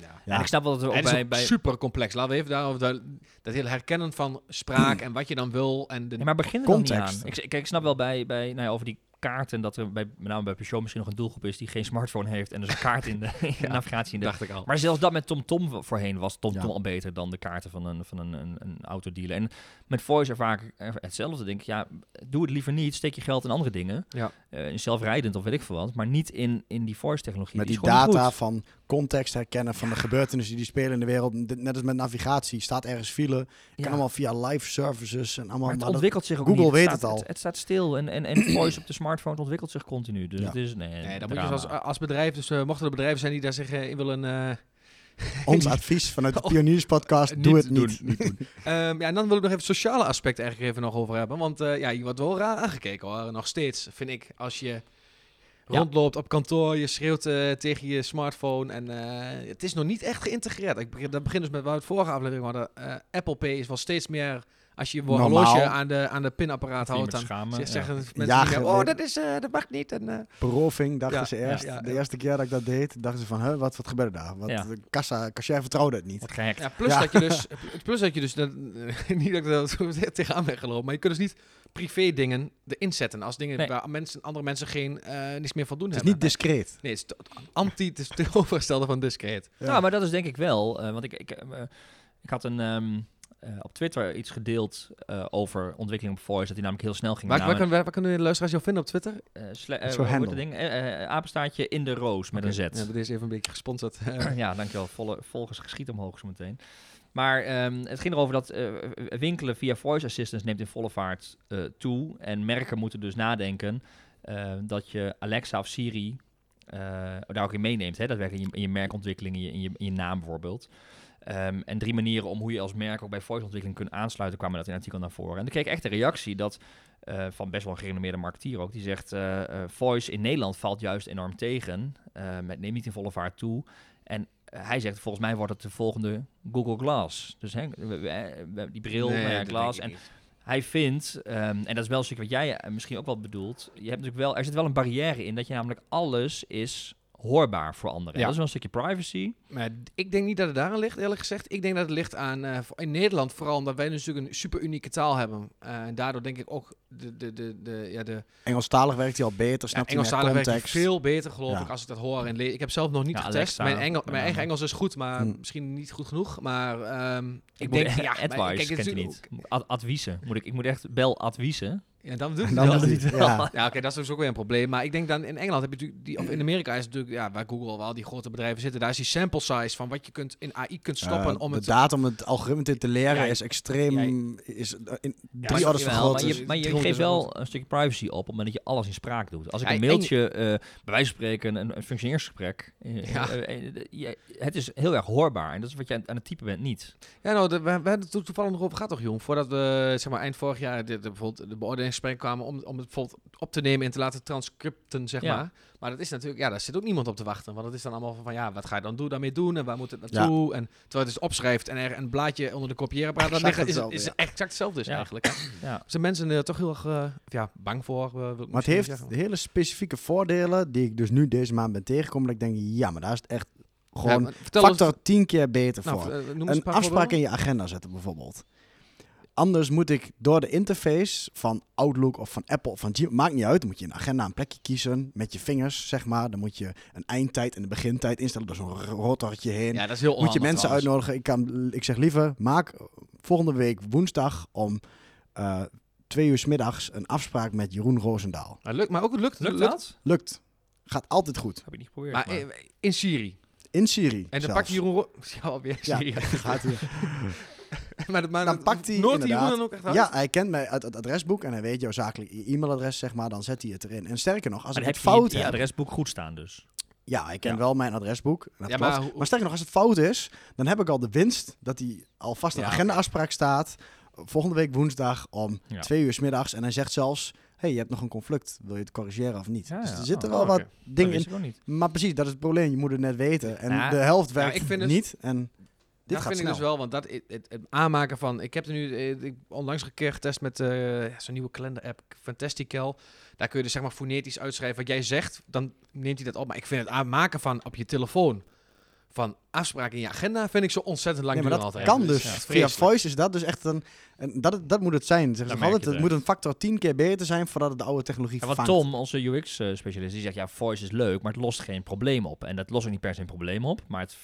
Ja. En ik snap wel dat er ook bij... bij super complex. Laten we even daarover dat, hele herkennen van spraak en wat je dan wil. En de, maar begin er dan niet Context. aan. Ik, kijk, ik snap wel bij, bij nou ja, over die kaarten dat er bij, met name bij Peugeot misschien nog een doelgroep is die geen smartphone heeft en dus een kaart in de, in de Ja, navigatie in de dacht ik al. Maar zelfs dat met TomTom voorheen was TomTom Ja. al beter dan de kaarten van een, van een, een, een autodealer. En met Voice ervaar ik hetzelfde. Denk ik, ja, doe het liever niet. Steek je geld in andere dingen. Ja. Eh, in zelfrijdend of weet ik veel wat. Maar niet in, in die Voice-technologie. Met die data van context herkennen van de gebeurtenissen die spelen in de wereld. Net als met navigatie. Staat ergens file. Kan allemaal via live services en allemaal. Maar het maar dat- ontwikkelt zich ook Google niet. weet staat, het al. Het, het staat stil. En, en, en Voice op de smartphone het ontwikkelt zich continu. Dus Ja. het is... Nee, Nee, dan moet je dus als, als bedrijf, dus eh, mochten er bedrijven zijn die daar zich eh, in willen... eh, Ons advies vanuit de Oh. Pionierspodcast, doe het doen, niet. niet doen. Ehm, ja, en dan wil ik nog even het sociale aspect eigenlijk even nog over hebben. Want eh, ja, je wordt wel raar aangekeken hoor. Nog steeds, vind ik. Als je Ja. rondloopt op kantoor, je schreeuwt eh, tegen je smartphone. En eh, het is nog niet echt geïntegreerd. Ik begin, dat begint dus met waar we het vorige aflevering hadden. Eh, Apple Pay is wel steeds meer... Als je je Normaal. horloge aan de, aan de pinapparaat houdt, dan schamen, zeggen ja. mensen Ja, oh, dat, is, eh, dat mag niet. En, eh, Beroving, dachten Ja, ze eerst. ja, de ja. eerste keer dat ik dat deed, dachten ze van, huh, wat, wat gebeurde daar? Wat, Ja. de kassa, cashier vertrouwde het niet. Gehackt. Ja, plus Ja. dat je dus, plus dat je dus, dat, niet dat ik dat zo tegenaan ben gelopen, maar je kunt dus niet privé dingen erin zetten. Als dingen Nee. waar mensen, andere mensen geen, eh, niets meer van doen Het is hebben. niet discreet. Nee, het is anti, het is tegenovergestelde van discreet. Ja. Nou, maar dat is denk ik wel. want ik, ik, ik had een, ehm, eh, op Twitter iets gedeeld eh, over ontwikkeling op Voice. Dat die namelijk heel snel ging. Waar, waar, kan, waar, waar kunnen de luisteraars jou vinden op Twitter? sle- dat ding? Apenstaartje in de roos met een Z. Ja, dit is even een beetje gesponsord. ja, dankjewel. Volle, volgens geschiet omhoog zo meteen. Maar ehm, het ging erover dat eh, winkelen via voice assistants neemt in volle vaart eh, toe. En merken moeten dus nadenken dat je Alexa of Siri eh, daar ook in meeneemt. Hè? Dat werkt in je, in je merkontwikkeling, in je, in, je, in je naam bijvoorbeeld. Ehm, en drie manieren om hoe je als merk ook bij voice-ontwikkeling kunt aansluiten, kwamen dat in een artikel naar voren. En dan kreeg ik echt de reactie dat eh, van best wel een gerenommeerde marketeer ook, die zegt, eh, eh, voice in Nederland valt juist enorm tegen. Het neemt niet in volle vaart toe. En hij zegt, volgens mij wordt het de volgende Google Glass. Dus hè, die bril, nou ja, Glass. En hij vindt, ehm, en dat is wel een stukje wat jij misschien ook wel bedoelt, je hebt natuurlijk wel, er zit wel een barrière in dat je namelijk alles is hoorbaar voor anderen. Ja. Dat is wel een stukje privacy. Maar ik denk niet dat het daaraan ligt, eerlijk gezegd. Ik denk dat het ligt aan, eh, voor- in Nederland vooral, omdat wij natuurlijk een super unieke taal hebben. Eh, en daardoor denk ik ook, de, de, de, de, ja, de Engelstalig werkt hij al beter, ja, hij meer Engelstalig werkt context. veel beter, geloof Ja. ik, als ik dat hoor en lees. Ik heb zelf nog niet Ja, getest. Alexa, mijn, Engel, mijn eigen. Engels is goed, maar Hm. misschien niet goed genoeg. Maar ehm, ik, Ik denk, moet, ja, maar advice kijk, kent natuurlijk niet. Ad- adviezen. Moet ik, ik moet echt bel adviezen. Ja, dan doet dan het wel. Ja. Ja, oké, dat is dus ook weer een probleem. Maar ik denk dan in Engeland heb je natuurlijk, die, of in Amerika is het natuurlijk, ja, waar Google wel die grote bedrijven zitten, daar is die sample size van wat je kunt in AI kunt stoppen om de het. data om het algoritme te- te leren Ja, is extreem, ja, is eh, in maar- drie orders jawel, vergroot. maar Dus- je, maar je 300 geeft is wel wel een stukje privacy op op het moment dat je alles in spraak doet. Als ik Ja, een en- mailtje, eh, bij wijze van spreken, een, een functioneersgesprek, eh, Ja. eh, je- het is heel erg hoorbaar. En dat is wat je aan, aan het typen bent niet. Ja, nou, de, we, we hebben het toevallig nog over gehad, toch, jong? Voordat we, zeg maar, eind vorig jaar de, de, bijvoorbeeld de beoordelingsgesprek kwamen om, om het bijvoorbeeld op te nemen en te laten transcripten, zeg Ja. maar. Maar dat is natuurlijk, ja, daar zit ook niemand op te wachten. Want het is dan allemaal van, van ja, wat ga je dan doen, daarmee doen en waar moet het naartoe? En terwijl het dus opschrijft en er een blaadje onder de kopieerapparaat Exact liggen, is, is exact hetzelfde dus Ja. eigenlijk. hè. Ja. Zijn mensen er toch heel erg eh, ja, bang voor? eh, wil ik Maar het heeft zeggen. hele specifieke voordelen die ik dus nu deze maand ben tegengekomen. Dat ik denk, ja, maar daar is het echt gewoon vertel eens- factor tien keer beter nou, voor. eh, een paar afspraak in je agenda zetten bijvoorbeeld. Anders moet ik door de interface van Outlook of van Apple of van Gmail, maakt niet uit, dan moet je de agenda een plekje kiezen met je vingers, zeg maar. Dan moet je een eindtijd en een begintijd instellen door zo'n rotortje heen. Ja, dat is heel moet je mensen trouwens. uitnodigen. Ik, kan, ik zeg liever, maak volgende week woensdag om eh, twee uur 's middags een afspraak met Jeroen Roosendaal. Maar, lukt, maar ook het lukt, Lukt lukt dat? Lukt. Gaat altijd goed. Heb ik niet geprobeerd. Maar maar- eh, in Siri. In Siri En dan zelfs. pak je Jeroen... Ro- Ja, alweer Ja, Siri. gaat hij. maar, maar Dan pakt hij inderdaad- dan ook echt uit? Ja, hij kent mij uit het adresboek en hij weet jouw zakelijk e-mailadres, zeg maar. Dan zet hij het erin. En sterker nog, als Maar ik het fout heb... adresboek goed staan dus. Ja, hij kent Ja. wel mijn adresboek. Dat Ja, maar sterker nog, als het fout is, dan heb ik al de winst dat hij alvast een Ja, agendaafspraak staat. Volgende week woensdag om Ja. twee uur 's middags. En hij zegt zelfs, hey, je hebt nog een conflict. Wil je het corrigeren of niet? Ja, dus ja. er zitten Oh, wel wat dingen in. ik ook niet. Maar precies, dat is het probleem. Je moet het net weten. En Ja. de helft Ja, werkt ik vind niet. En dit dat gaat vind snel. ik dus wel, want dat, het, het, het aanmaken van... Ik heb er nu eh, ik, onlangs een keer getest met eh, ja, zo'n nieuwe kalender-app, Fantastical. Daar kun je dus zeg maar fonetisch uitschrijven wat jij zegt. Dan neemt hij dat op. Maar ik vind het aanmaken van op je telefoon van afspraken in je agenda vind ik zo ontzettend lang Nee, maar duren dat altijd. kan dus. ja, Via voice is dat dus echt een... een dat, dat moet het zijn. Zeggen Dan ze merk altijd, het het moet een factor 10 keer beter zijn voordat het de oude technologie Ja, want vervangt. Tom, onze UX-specialist, die zegt ja, voice is leuk, maar het lost geen probleem op. En dat lost ook niet per se een probleem op, maar het,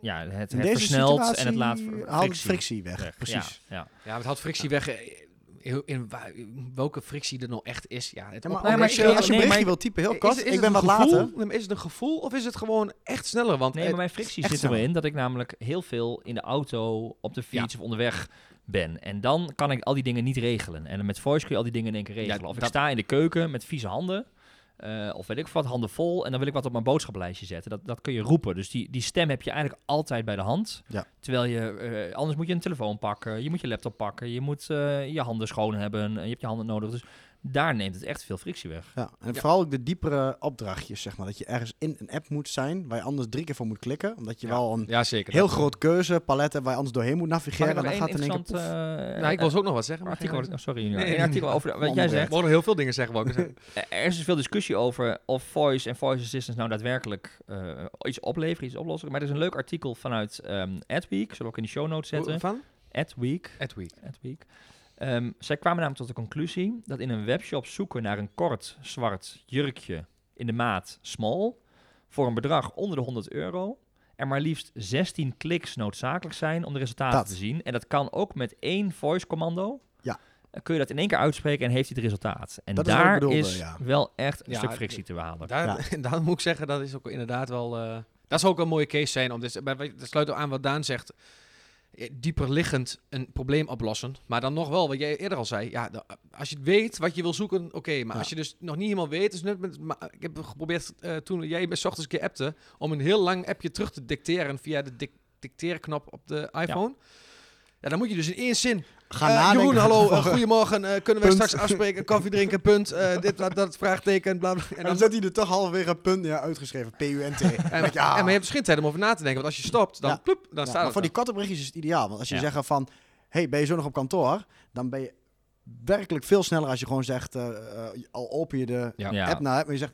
ja, het, versnelt en het laat haalt frictie, frictie weg. weg. Precies. Ja, ja. Het houdt frictie weg. eh, In, in wa- in welke frictie er nou echt is. Ja, het Ja, maar, Nee, als, ik- je, als je nee, berichtje wil typen, heel kort. is ik het ben een wat gevoel? later. Is het een gevoel of is het gewoon echt sneller? Want Nee, het- maar mijn frictie zit sneller. erin dat ik namelijk heel veel in de auto, op de fiets of onderweg ben. En dan kan ik al die dingen niet regelen. En met voice kun je al die dingen in één keer regelen. Ja, of ik sta in de keuken met vieze handen. Eh, of weet ik wat, handen vol. En dan wil ik wat op mijn boodschappenlijstje zetten. Dat, dat kun je roepen. Dus die, die stem heb je eigenlijk altijd bij de hand. Ja. Terwijl je, eh, anders moet je een telefoon pakken. Je moet je laptop pakken. Je moet eh, je handen schoon hebben. Je hebt je handen nodig. Dus daar neemt het echt veel frictie weg. Ja, en Ja. vooral ook de diepere opdrachtjes, zeg maar. Dat je ergens in een app moet zijn, waar je anders drie keer voor moet klikken. Omdat je Ja. wel een ja, zeker. heel groot keuzepalet hebt waar je anders doorheen moet navigeren. ik En dan gaat het in één keer eh, Ja, ik wil ook nog wat zeggen. Maar artikel, oh, sorry. Nee, Een artikel over wat jij zegt. Nog heel veel dingen zeggen. Er is dus veel discussie over of voice en voice assistants nou daadwerkelijk eh, iets opleveren, iets oplossen. Maar er is een leuk artikel vanuit ehm Adweek, zullen we ook in de show notes zetten. Van? Adweek, Adweek. Adweek. Ehm, zij kwamen namelijk tot de conclusie dat in een webshop zoeken naar een kort zwart jurkje in de maat small voor een bedrag onder de 100 euro er maar liefst 16 kliks noodzakelijk zijn om de resultaten Dat. te zien. En dat kan ook met één voice commando. Ja. Dan kun je dat in één keer uitspreken en heeft hij het resultaat. En Dat is daar bedoelde, is ja. wel echt een Ja, stuk frictie te behalen. Daar, daar moet ik zeggen, dat is ook inderdaad wel... eh, dat zou ook een mooie case zijn. Om dit, dat sluit ook aan wat Daan zegt. Eh, Dieper liggend een probleem oplossen. Maar dan nog wel, wat jij eerder al zei. Ja, als je het weet wat je wil zoeken, oké. maar Ja. als je dus nog niet helemaal weet... Dus net met, maar ik heb geprobeerd eh, toen jij me 's ochtends een keer appte... om een heel lang appje terug te dicteren via de dicteerknop op de iPhone. Ja. dan moet je dus in één zin... Ga Eh, nadenken. Jeroen, hallo, eh, goedemorgen. eh, kunnen we straks afspreken? Koffie drinken, punt. eh, dit, dat, dat, vraagteken, bla, bla. En dan zet hij er toch halverwege een punt ja, uitgeschreven. P-U-N-T. En, ja. en, maar je hebt dus geen tijd om over na te denken. Want als je stopt, dan, Ja. ploep, dan Ja, staat maar het voor die er. kattenberichtjes is het ideaal. Want als je Ja. zegt van, hey, ben je zo nog op kantoor? Dan ben je werkelijk veel sneller als je gewoon zegt, al open je de app naar, maar je zegt,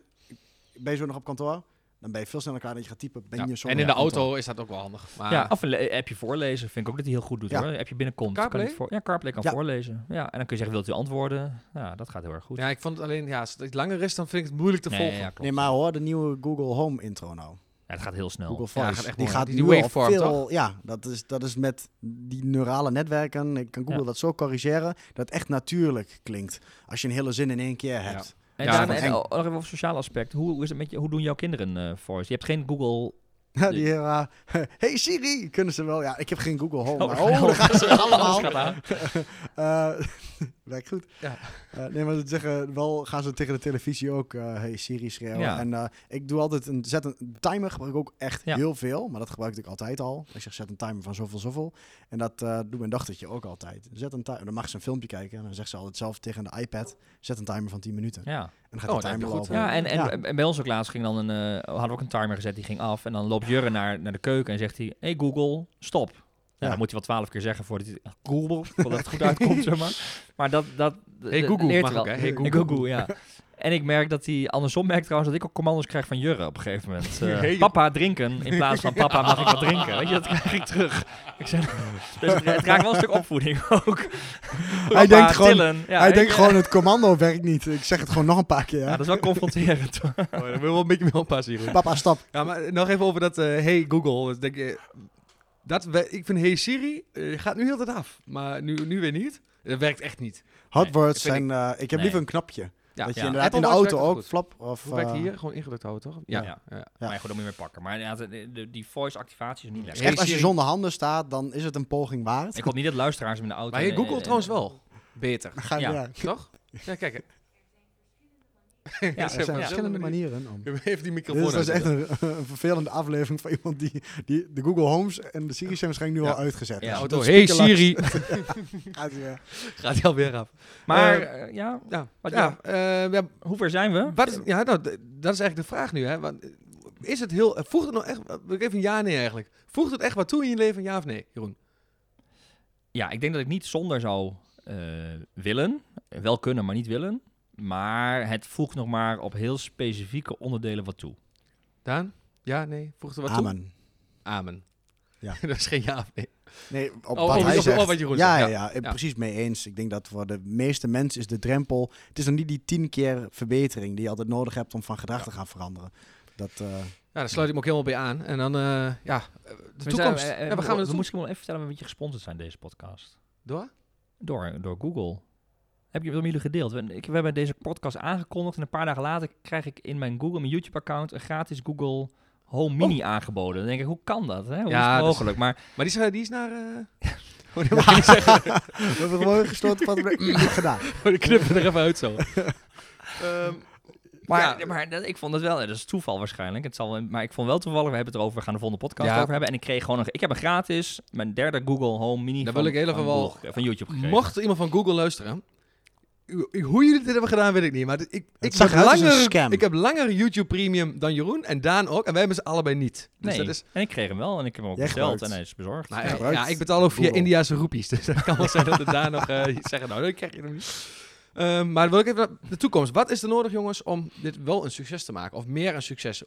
ben je zo nog op kantoor? Dan ben je veel sneller klaar dat je gaat typen, ben Ja. je zo En in de auto is dat ook wel handig. Maar ja, of een appje voorlezen vind ik ook dat hij heel goed doet Ja. hoor. Appje binnenkomt. kan CarPlay? het voor, ja, CarPlay kan Ja. voorlezen. Ja, en dan kun je zeggen, wilt u antwoorden? Ja, dat gaat heel erg goed. ja, ik vond het alleen, ja, als het iets langer is, dan vind ik het moeilijk te Nee, volgen. ja. Nee, maar hoor, de nieuwe Google Home intro nou. Ja, het gaat heel snel. Google Ja, Voice. gaat echt die gaat Die- waveform, veel, Ja, dat is, dat is met die neurale netwerken. Ik kan Google Ja. dat zo corrigeren dat het echt natuurlijk klinkt. Als je een hele zin in één keer hebt. En, Ja, en eng. oh, nog even over sociaal aspect. Hoe, hoe is het met je, hoe doen jouw kinderen eh voice? Je hebt geen Google. Ja, die uh, hey Siri, kunnen ze wel. Ja, ik heb geen Google Home. Oh, maar, oh, gaan ze allemaal. Gaat aan. Werkt goed. Ja. Eh, nee, maar ze zeggen wel, gaan ze tegen de televisie ook eh, hey Siri schreeuwen. Ja. En eh, ik doe altijd een, zet een timer, gebruik ik ook echt Ja. heel veel. Maar dat gebruik ik altijd al. Ik zeg, zet een timer van zoveel, zoveel. En dat doet mijn dochtertje ook altijd. Zet een timer, dan mag ze een filmpje kijken. En dan zegt ze altijd zelf tegen de iPad, zet een timer van 10 minuten. En Ja. dan gaat Oh, de timer goed. Ja, en, en, en bij ons ook laatst ging dan een, hadden we ook een timer gezet, die ging af. En dan loopt Jurre naar, naar de keuken en zegt hij, hey Google, stop. Ja, Ja. dan moet hij wel twaalf keer zeggen voordat hij Google, voordat het goed uitkomt, zeg maar. Maar dat, dat Hey Google leert mag wel. ook, hè? Hey Hey Google, ja. En ik merk dat hij andersom merkt trouwens dat ik ook commando's krijg van Jurre op een gegeven moment. Eh, Hey. papa drinken in plaats van papa mag ik wat drinken. Weet je, dat krijg ik terug. Ik zeg, dus het, het raakt wel een stuk opvoeding ook. Papa, denkt gewoon-. Ja, Hij denkt je. gewoon, het commando werkt niet. Ik zeg het gewoon nog een paar keer. Ja, dat is wel confronterend. Oh, daar wil je wel een beetje mee oppassen hier. Papa, stop. Ja, maar nog even over dat eh, Hey Google. Dus denk je, dat, we- ik vind Hey Siri eh, gaat nu heel de tijd af. Maar nu, nu weer niet. Dat werkt echt niet. Hot Nee, words vind zijn... eh, ik heb Nee. liever een knopje. Ja, dat je ja. inderdaad Apple in de auto ook flap. Of, Hoe werkt eh, hier? Gewoon ingedrukt houden, toch? Ja. Ja. ja. Ja. Maar goed, dan moet je meer pakken. Maar ja, de, de- die voice activatie is niet lekker. Hey Echt, als je zonder handen staat, dan is het een poging waard. Ik hoop niet dat luisteraars hem in de auto... Maar eh, Google trouwens wel. Beter. Ga je Ja. ja. Toch? Ja, kijk. Ja, Er zijn ja. verschillende manieren om. Even die Dit microfoon is, dat is echt een, een vervelende aflevering van iemand die, die de Google Homes en de Siri zijn waarschijnlijk nu Ja. al uitgezet. Ja. Dus Auto. Hey Siri. Gaat hij weer. Gaat hij alweer af. Maar Eh, eh, ja, Ja, Wat ja, eh, ja, hoe ver zijn we? Wat is, ja, nou, dat is eigenlijk de vraag nu. Hè? Want, is het heel, voegt het nog echt, even een ja nee eigenlijk. Voegt het echt wat toe in je leven, ja of nee, Jeroen? Ja, ik denk dat ik niet zonder zou eh, willen. Wel kunnen, maar niet willen. Maar het voegt nog maar op heel specifieke onderdelen wat toe. Daan? Ja, nee, voegt er wat toe? Amen. Amen. Ja. dat is geen ja of nee. Nee, op Oh, wat oh, hij op- zegt. op wat Jeroen ja, zegt, ja, ja. ja, ik Ja. precies mee eens. Ik denk dat voor de meeste mensen is de drempel... Het is nog niet die tien keer verbetering die je altijd nodig hebt om van gedrag te gaan veranderen. Dat, eh, Ja, daar sluit ik me ook helemaal bij aan. En dan, eh, ja, eh, de We toekomst. zijn- ja, we gaan we, we, moeten gewoon even vertellen met je gesponsord zijn deze podcast. door. Door, door Google. Heb je met jullie gedeeld? We, ik, we hebben deze podcast aangekondigd en een paar dagen later krijg ik in mijn Google, mijn YouTube-account, een gratis Google Home Mini aangeboden. Dan denk ik, hoe kan dat? Hè? Hoe Ja, is het dat is- mogelijk? Maar Maar die is, die is naar... eh oh, die mag ik niet zeggen. we hebben gewoon gestoten van mm, niet gedaan. We knippen er even uit zo. Ehm, Maar, ja, maar dat, ik vond het wel, dat is toeval waarschijnlijk. Het zal, maar ik vond wel toevallig, we hebben het erover, we gaan de volgende podcast Ja. over hebben. En ik kreeg gewoon een, ik heb een gratis, mijn derde Google Home Mini Daar van, wil ik heel even van, wel- van YouTube gekregen. mocht iemand van Google luisteren... Hoe jullie dit hebben gedaan, weet ik niet. Maar ik, ik, zag heb langer, scam. ik heb langer YouTube Premium dan Jeroen. En Daan ook. En wij hebben ze allebei niet. Dus nee, dat is, en ik kreeg hem wel en ik heb hem ook Jij besteld gebruikt. en hij is bezorgd. Nou, Ja, ik betaal ook via Google. Indiase roepies. Dus dat kan wel zijn dat het daar nog eh, zeggen, nou, dan krijg je hem niet. Ehm, maar wil ik even naar de toekomst. Wat is er nodig, jongens, om dit wel een succes te maken? Of meer een succes?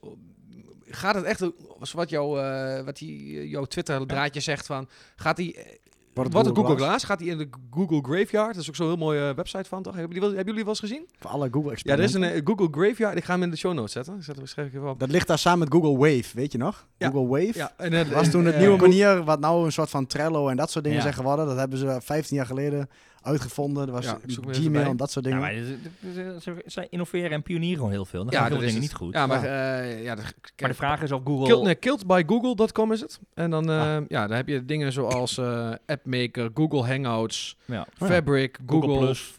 Gaat het echt, zoals wat, jouw, eh, wat die, jouw Twitter-draadje zegt, van, gaat die, eh, Wat het een Google Glass gaat hij in de Google Graveyard. Dat is ook zo'n heel mooie website van, toch? Hebben jullie, hebben jullie wel eens gezien? Voor alle Google Ja, er is een eh, Google Graveyard. Ik ga hem in de show notes zetten. Ik zet hem schrijf ik even op. Dat ligt daar samen met Google Wave, weet je nog? Ja. Google Wave. Ja, en, eh, was toen het eh, nieuwe Google- manier, wat nou een soort van Trello en dat soort dingen Ja. zijn geworden. Dat hebben ze 15 jaar geleden uitgevonden. Dat was Ja, Gmail en dat soort Ja, dingen. maar ze- ze- ze- ze innoveren en pionieren gewoon heel veel. Dan Ja, dat is dingen niet goed. Ja, maar, eh, ja, de- maar de vraag is of Google... Kill, nee, killedbygoogle.com is het. En dan, eh, Ah. ja, dan heb je dingen zoals eh AppMaker, Google Hangouts, ja. ja. Fabric, Google, Google Plus.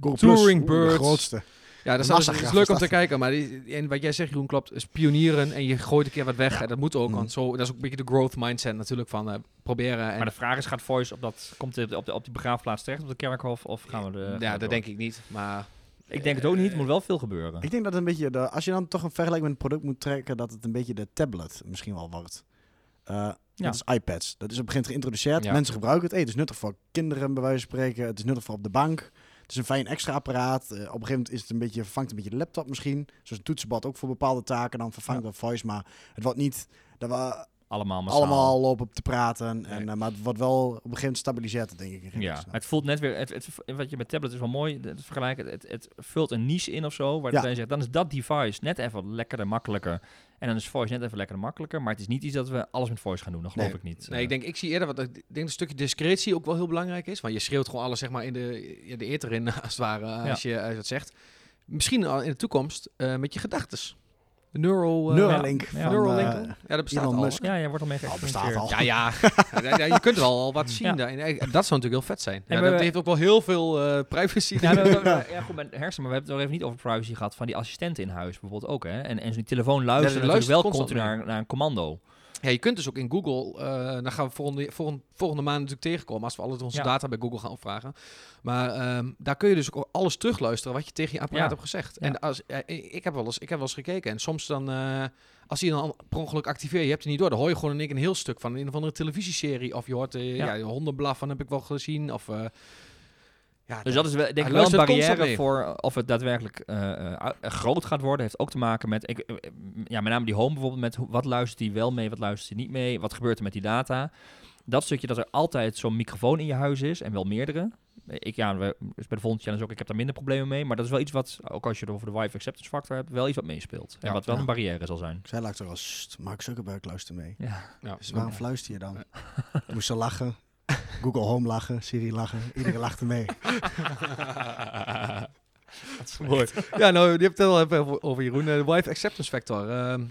Google Touring Plus, oeh, Birds. de grootste. Ja, dat is, dat leuk om te kijken. Maar die, en wat jij zegt, Jeroen, klopt. Is pionieren en je gooit een keer wat weg. Ja. En dat moet ook. Mhm. Want zo, dat is ook een beetje de growth mindset natuurlijk van eh, proberen. En, Maar de vraag is, gaat Voice op, dat, komt dit op, de, op die begraafplaats terecht, op de kerkhof, of gaan we de... ja, door? dat denk ik niet. Maar Ik denk het ook niet, er moet wel veel gebeuren. Ik denk dat het een beetje, de, als je dan toch een vergelijking met een product moet trekken, dat het een beetje de tablet misschien wel wordt. Eh Ja. Dat is iPads. Dat is op een gegeven moment geïntroduceerd. Ja. Mensen gebruiken het. Hey, het is nuttig voor kinderen, bij wijze van spreken. Het is nuttig voor op de bank. Het is een fijn extra apparaat. Eh, op een gegeven moment is het een beetje, vervangt een beetje de laptop misschien. Zoals een toetsenbord ook voor bepaalde taken. Dan vervangt dat voice. Maar het wordt niet dat we Allemaal massaal. allemaal lopen te praten. En, Nee. eh, maar het wordt wel op een gegeven moment stabiliseert het, denk ik. Ja, het voelt net weer, het, het, wat je met tablet is wel mooi, het vergelijken, het, het vult een niche in of zo, waar Ja. zegt, dan is dat device net even wat lekkerder, makkelijker. En dan is voice net even lekkerder, makkelijker, maar het is niet iets dat we alles met voice gaan doen, dat geloof Nee. ik niet. nee, Eh, ik denk, ik zie eerder wat ik denk dat een stukje discretie ook wel heel belangrijk is. Want je schreeuwt gewoon alles zeg maar in de, de eter in, als het ware, eh, als, je, als je dat zegt. Misschien al in de toekomst eh, met je gedachtes. Neuro, eh, Neuralink ja, Neuralink. eh, ja, dat bestaat Elon al. Musk. ja, jij wordt al mee Oh, bestaat geëxperimenteerd. al. Ja, ja. ja, ja, je kunt er al wat zien. Eh, Dat zou natuurlijk heel vet zijn. En dat heeft ook wel heel veel eh, privacy. Ja, we- we- we- ja, goed, met hersen, maar we hebben het nog even niet over privacy gehad van die assistenten in huis bijvoorbeeld ook. Hè? En, en zo'n telefoon luistert natuurlijk wel luistert continu naar, naar een commando. Ja, je kunt dus ook in Google, eh dan gaan we volgende, volgende, volgende maand natuurlijk tegenkomen als we alle onze Ja. data bij Google gaan opvragen. Maar ehm, daar kun je dus ook alles terugluisteren wat je tegen je apparaat Ja. hebt gezegd. Ja. En als, ik, heb wel eens, ik heb wel eens gekeken en soms dan, eh, als je dan per ongeluk activeert, je hebt het niet door, dan hoor je gewoon in een heel stuk van een of andere televisieserie. Of je hoort eh, Ja. hondenblaffen heb ik wel gezien. Of, ja, Dus dat is wel, denk ik wel een luistert barrière voor of het daadwerkelijk eh, eh, groot gaat worden. Heeft ook te maken met, ik, eh, ja, met name die home bijvoorbeeld, met wat luistert hij wel mee, wat luistert hij niet mee, wat gebeurt er met die data. Dat stukje dat er altijd zo'n microfoon in je huis is en wel meerdere. Ik, ja, we, dus bij de volgende challenge ook, ik heb daar minder problemen mee. Maar dat is wel iets wat, ook als je het over de wifi acceptance factor hebt, wel iets wat meespeelt. En wat wel ja. een barrière zal zijn. Ik zei laatst ook al, "Sst, Mark Zuckerberg luistert mee. Ja. ja. Dus waarom fluister je dan? Moest ze lachen. Google Home lachen, Siri lachen. Iedereen lachte mee. Mooi. ja, nou, die hebt het al even over, Jeroen. Eh, De wife acceptance factor. Ehm,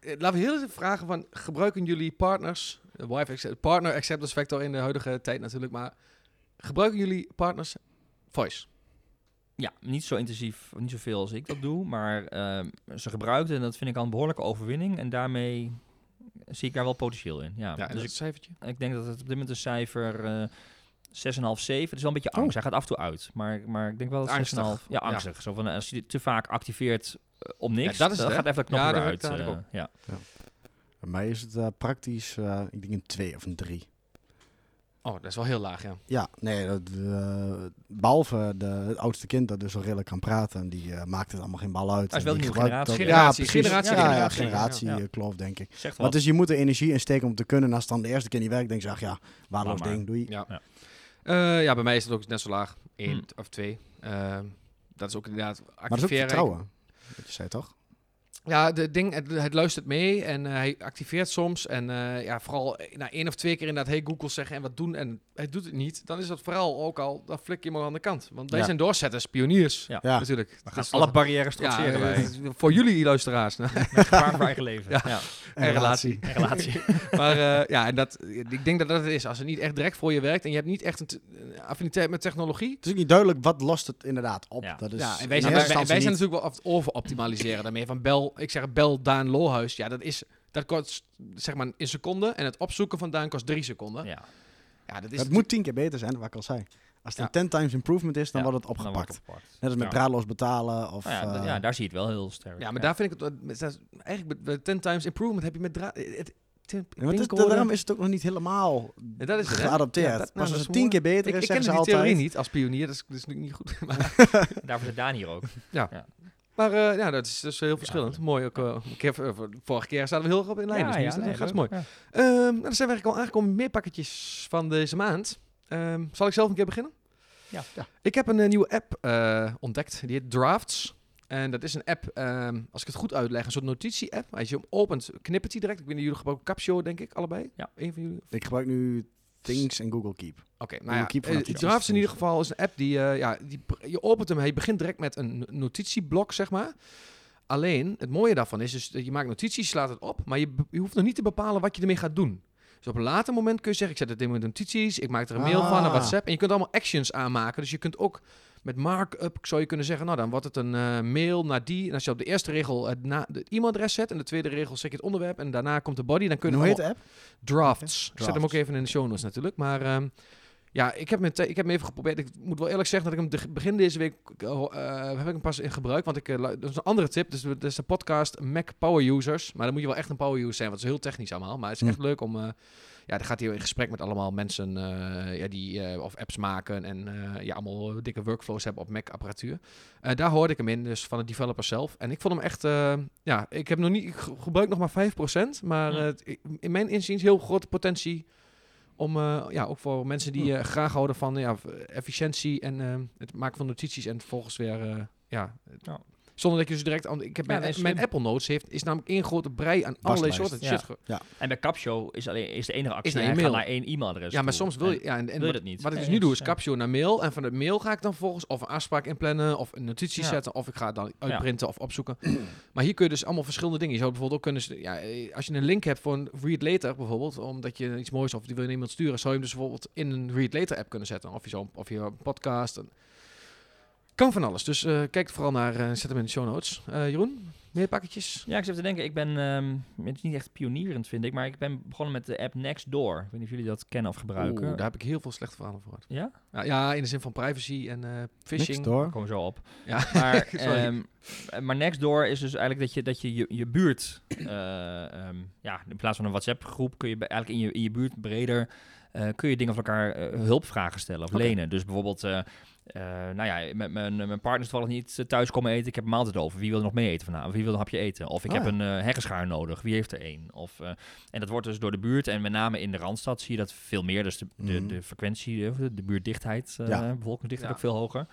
eh, laten we heel even vragen van, gebruiken jullie partners, de wife accept- partner acceptance factor in de huidige tijd natuurlijk, maar gebruiken jullie partners voice? Ja, niet zo intensief, niet zoveel als ik dat doe, maar ehm, ze gebruikten en dat vind ik al een behoorlijke overwinning. En daarmee zie ik daar wel potentieel in. Ja, Ja, en dus dat cijfertje? ik, ik denk dat het op dit moment een cijfer eh 6,5, 7. Het is wel een beetje Oh. angst. Hij gaat af en toe uit, maar, maar ik denk wel dat Angstig. 6,5. Ja, Ja. angstig. Zo van, eh, als je dit te vaak activeert eh, op niks, dat is het, dan gaat even dat knopje Ja, weer dat uit. heb ik- dat eh, ik ja. Bij mij is het eh, praktisch, eh, ik denk een 2 of een 3. Oh, dat is wel heel laag, ja. Ja, nee, dat, eh, behalve de, het oudste kind dat dus wel redelijk kan praten. En die eh, maakt het allemaal geen bal uit. Hij is wel die een nieuwe generatie. dat- Generatie, ja, precies. generatie, ja, generatie, Ja, generatie ja. eh, kloof, denk ik. Zegt Maar wat. dus je moet er energie in steken om te kunnen. En als het dan de eerste keer niet werkt, denk je, ach ja, waardeloos maar. ding, doei. Ja. Ja. Eh, ja, bij mij is het ook net zo laag. Eén Hmm. of twee. Ehm, dat is ook inderdaad Maar dat is ook activeren. vertrouwen. Wat je zei toch? Ja, de ding, het, het luistert mee en eh, hij activeert soms. En eh, ja, vooral na één of twee keer inderdaad, hey Google zeggen en wat doen. En hij doet het niet. Dan is dat vooral ook al, dan flik je hem al aan de kant. Want wij Ja. zijn doorzetters, pioniers. Ja. Ja. Natuurlijk. We Dat gaan alle toch- barrières ja, trotseren wij. eh, voor jullie luisteraars. Met gevaar voor eigen leven. Ja. Ja. En relatie. En relatie. maar eh, ja, en dat, ik denk dat dat het is. Als het niet echt direct voor je werkt en je hebt niet echt een, te- een affiniteit met technologie. Het is ook niet duidelijk wat lost het inderdaad op. Ja. Dat is ja, en wij zijn, wij, wij natuurlijk wel af- over-optimaliseren daarmee. Van bel, ik zeg bel Daan Lohuis. Ja, dat is, dat kost zeg maar in seconden. En het opzoeken van Daan kost drie seconden. Ja, Ja. dat is. Het moet tien keer beter zijn, wat ik al zei. Als het Ja. een 10 times improvement is, dan Ja, wordt het opgepakt. wordt het opgepakt. Net als met Ja. draadloos betalen. Of, Nou ja, eh, ja, daar zie je het wel heel sterk. Ja, maar daar vind ik het, is eigenlijk met- met 10 times improvement heb je met draad. Het, het, Ja, daarom is het ook nog niet helemaal Ja, dat is het, hè? geadopteerd. Ja, dat- nou, Pas dat als het tien keer beter Ik, is, ik ken zeggen ze die theorie niet als pionier, dat is, dat is natuurlijk niet goed. Maar, Daarvoor zit Daan hier ook. Maar eh, ja, dat is dus heel verschillend. Mooi ook. eh, ik heb, eh, vorige keer zaten we heel erg op in lijn, dus nu is dat nee, gaat leuk. mooi. Ja. Ehm, nou, dan zijn we eigenlijk al aangekomen meer pakketjes van deze maand. Ehm, zal ik zelf een keer beginnen? Ja. Ja. Ik heb een eh, nieuwe app eh, ontdekt. Die heet Drafts. En dat is een app, ehm, als ik het goed uitleg, een soort notitie-app. Als je hem opent, knippert hij direct. Ik weet niet, jullie gebruiken Capsio, denk ik, allebei. Ja. Eén van jullie? Ik gebruik nu Things en Google Keep. Oké, nou Google ja, Keep eh. Drafts in ieder geval is een app die, eh, ja, die, je opent hem, hij begint direct met een notitieblok, zeg maar. Alleen, het mooie daarvan is dus, dat je maakt notities, je slaat het op, maar je, je hoeft nog niet te bepalen wat je ermee gaat doen. Dus op een later moment kun je zeggen, ik zet het in mijn notities, ik maak er een mail van, een Ah. WhatsApp. En je kunt allemaal actions aanmaken, dus je kunt ook met markup, zou je kunnen zeggen, nou dan wordt het een eh, mail naar die. En als je op de eerste regel het na, de e-mailadres zet en de tweede regel zeg je het onderwerp en daarna komt de body, dan kun En je hoe heet de app? Drafts. Ik zet hem ook even in de show notes natuurlijk. Maar ehm, ja, ik heb, te- ik heb hem even geprobeerd. Ik moet wel eerlijk zeggen dat ik hem de- begin deze week eh, eh, heb ik hem pas in gebruik. Want ik, eh, dat is een andere tip. Dus dat is de podcast Mac Power Users. Maar dan moet je wel echt een power user zijn. Want het is heel technisch allemaal. Maar het is echt leuk om... eh, ja, dan gaat hij in gesprek met allemaal mensen eh, ja, die eh, of apps maken en eh, ja, allemaal dikke workflows hebben op Mac-apparatuur. Daar hoorde ik hem in, dus van de developer zelf. En ik vond hem echt, ja, ik heb nog niet, ik ge- gebruik nog maar 5%, maar in mijn inziens heel grote potentie om, ja, ook voor mensen die eh, graag houden van ja, efficiëntie en het maken van notities en vervolgens weer, ja, Ja. Zonder dat je dus direct aan, ik heb Ja, mijn, mijn. Apple Notes heeft, is namelijk één grote brei aan allerlei soorten Ja. shit. ge- En bij Capsho is, alleen, is de enige actie naar naar, één gaat mail. naar één e-mailadres Ja, maar toe. soms wil je... Ja, en, en wil je dat niet? Wat ik dus nu doe is ja. Capsio naar mail. En van de mail ga ik dan volgens of een afspraak inplannen... of een notitie Ja. zetten... of ik ga het dan uitprinten of opzoeken. maar hier kun je dus allemaal verschillende dingen. Je zou bijvoorbeeld ook kunnen... Ja, eh, als je een link hebt voor een read later bijvoorbeeld... omdat je iets moois of die wil je iemand sturen... zou je hem dus bijvoorbeeld in een read later app kunnen zetten. Of je, zo, of je een podcast... en- kan van alles. Dus eh, kijk vooral naar... eh, zet hem in de show notes. Eh, Jeroen, meer pakketjes? Ja, ik zit te denken, ik ben, ehm, het is niet echt pionierend vind ik, maar ik ben begonnen met de app Nextdoor. Ik weet niet of jullie dat kennen of gebruiken. Oeh, daar heb ik heel veel slechte verhalen voor gehad. Ja? Ja, ja, in de zin van privacy en eh phishing. Niks door. Daar komen we zo op. Ja, Maar, Sorry. ehm, maar Nextdoor is dus eigenlijk dat je dat je, je, je buurt, eh, ehm, ja, in plaats van een WhatsApp groep, kun je eigenlijk in je, in je buurt breder, eh, kun je dingen van elkaar hulpvragen stellen of lenen. Dus bijvoorbeeld, eh, eh, nou ja, met mijn, mijn partner toevallig niet eh, thuis komen eten, ik heb een maaltijd over. Wie wil er nog mee eten vanavond? Wie wil een hapje eten? Of ik Ah, heb ja. een uh, heggenschaar nodig, wie heeft er één? Of, eh, en dat wordt dus door de buurt en met name in de Randstad zie je dat veel meer. Dus de, de, Mhm. de frequentie, eh, de, de buurtdichtheid, eh Ja. bevolkingsdichtheid Ja. ook veel hoger.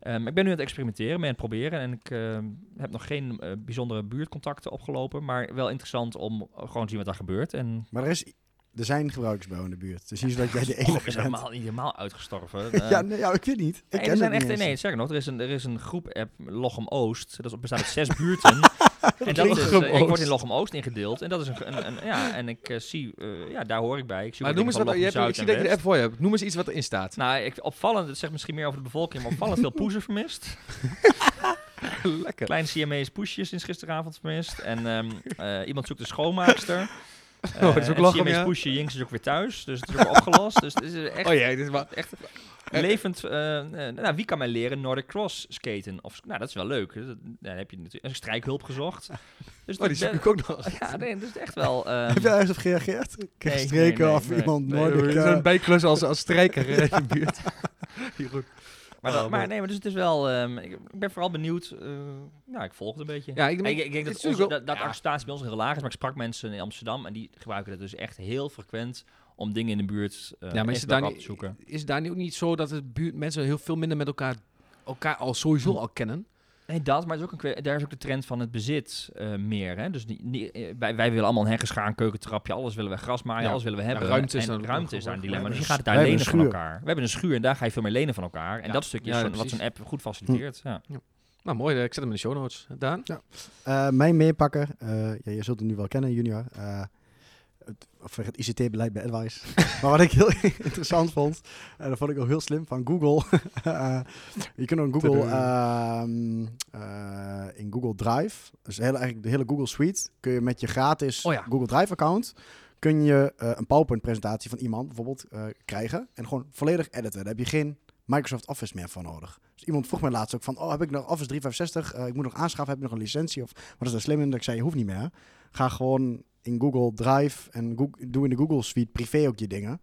Ehm, ik ben nu aan het experimenteren, ben aan het proberen en ik ehm, heb nog geen eh, bijzondere buurtcontacten opgelopen, maar wel interessant om eh, gewoon te zien wat daar gebeurt. En Maar er, is, er zijn gebruikers bij jou in de buurt. Dus niet zo dat jij de enige is helemaal niet helemaal uitgestorven. Eh, ja, nee, ja, ik weet niet. Ik nee, ken er zijn het echt, niet nee, zeker nog. Er is een, er is een groep-app, Lochem Oost. Dat is- bestaat uit zes buurten. en dat is, eh, ik word in Lochem Oost ingedeeld. En dat is een, een, een- ja, en ik eh, zie, eh, ja, daar hoor ik bij. Ik zie Maar noem eens wat, je hebt, ik zie dat je de app voor je hebt. Noem eens iets wat erin staat. Nou, ik, opvallend, het zegt misschien meer over de bevolking, maar opvallend veel poezen vermist. Lekker. Kleine CMA's poesjes sinds gisteravond vermist. En ehm, eh, iemand zoekt een schoonmaakster. Oh, dat is ook Uh, lachen, CMA's ja. poesje Jinx is ook weer thuis. Dus het is ook opgelost. Dus het is echt, Oh jee, dit is wel... echt levend. eh, eh, nou, wie kan mij leren Nordic Cross skaten? Of, nou, dat is wel leuk. Dus dat- Dan heb je natuurlijk een strijkhulp gezocht. Dus Oh, die zoek ik ook nog. Ja, nee, dat is echt wel... ehm, Heb jij ergens op gereageerd? Ik heb Nee, gestreken nee, nee, of nee, iemand nee, Nordic... Er is eh, een bijklus als, als strijker in je buurt. Jeroen. Maar, dat- Oh, maar nee, maar dus het is wel... ehm, ik, ik ben vooral benieuwd. eh nou, ik volg het een beetje. Ja, ik, Ik, ik denk dat, onze, dat, dat acceptatie bij ons heel laag is, maar ik sprak mensen in Amsterdam en die gebruiken het dus echt heel frequent om dingen in de buurt uh, ja, maar is het, daar op niet, te zoeken. is het daar ook niet zo dat het buurt, mensen heel veel minder met elkaar, elkaar al sowieso al kennen? Nee, dat, maar het is ook een, kwe- daar is ook de trend van het bezit eh, meer. Hè? Dus die, die, eh, wij, wij willen allemaal een heggeschaar, keukentrapje, alles willen we grasmaaien, Ja. alles willen we hebben. ruimte is en ruimte is daar een dilemma. Dus je gaat het daar lenen van elkaar. We hebben een schuur en daar ga je veel meer lenen van elkaar. En Ja. dat stukje Ja, is ja, wat zo'n app goed faciliteert. Ja. Nou, mooi. eh, Ik zet hem in de show notes. Daan? Eh, mijn meepakker, eh, ja, je zult hem nu wel kennen, junior. Eh, het, of het ICT-beleid bij Advice. maar wat ik heel interessant vond, en dat vond ik ook heel slim van Google. Eh, je kunt ook Google, ehm, eh, in Google Drive, dus hele, eigenlijk de hele Google Suite, kun je met je gratis Oh ja. Google Drive-account, kun je eh, een PowerPoint-presentatie van iemand bijvoorbeeld eh, krijgen en gewoon volledig editen. Daar heb je geen Microsoft Office meer voor nodig. Dus iemand vroeg mij laatst ook van, oh, heb ik nog Office 365? Eh, ik moet nog aanschaffen, heb ik nog een licentie? Of wat is daar slim in? Dat ik zei, je hoeft niet meer. Ga gewoon in Google Drive en Google, doe in de Google Suite privé ook je dingen.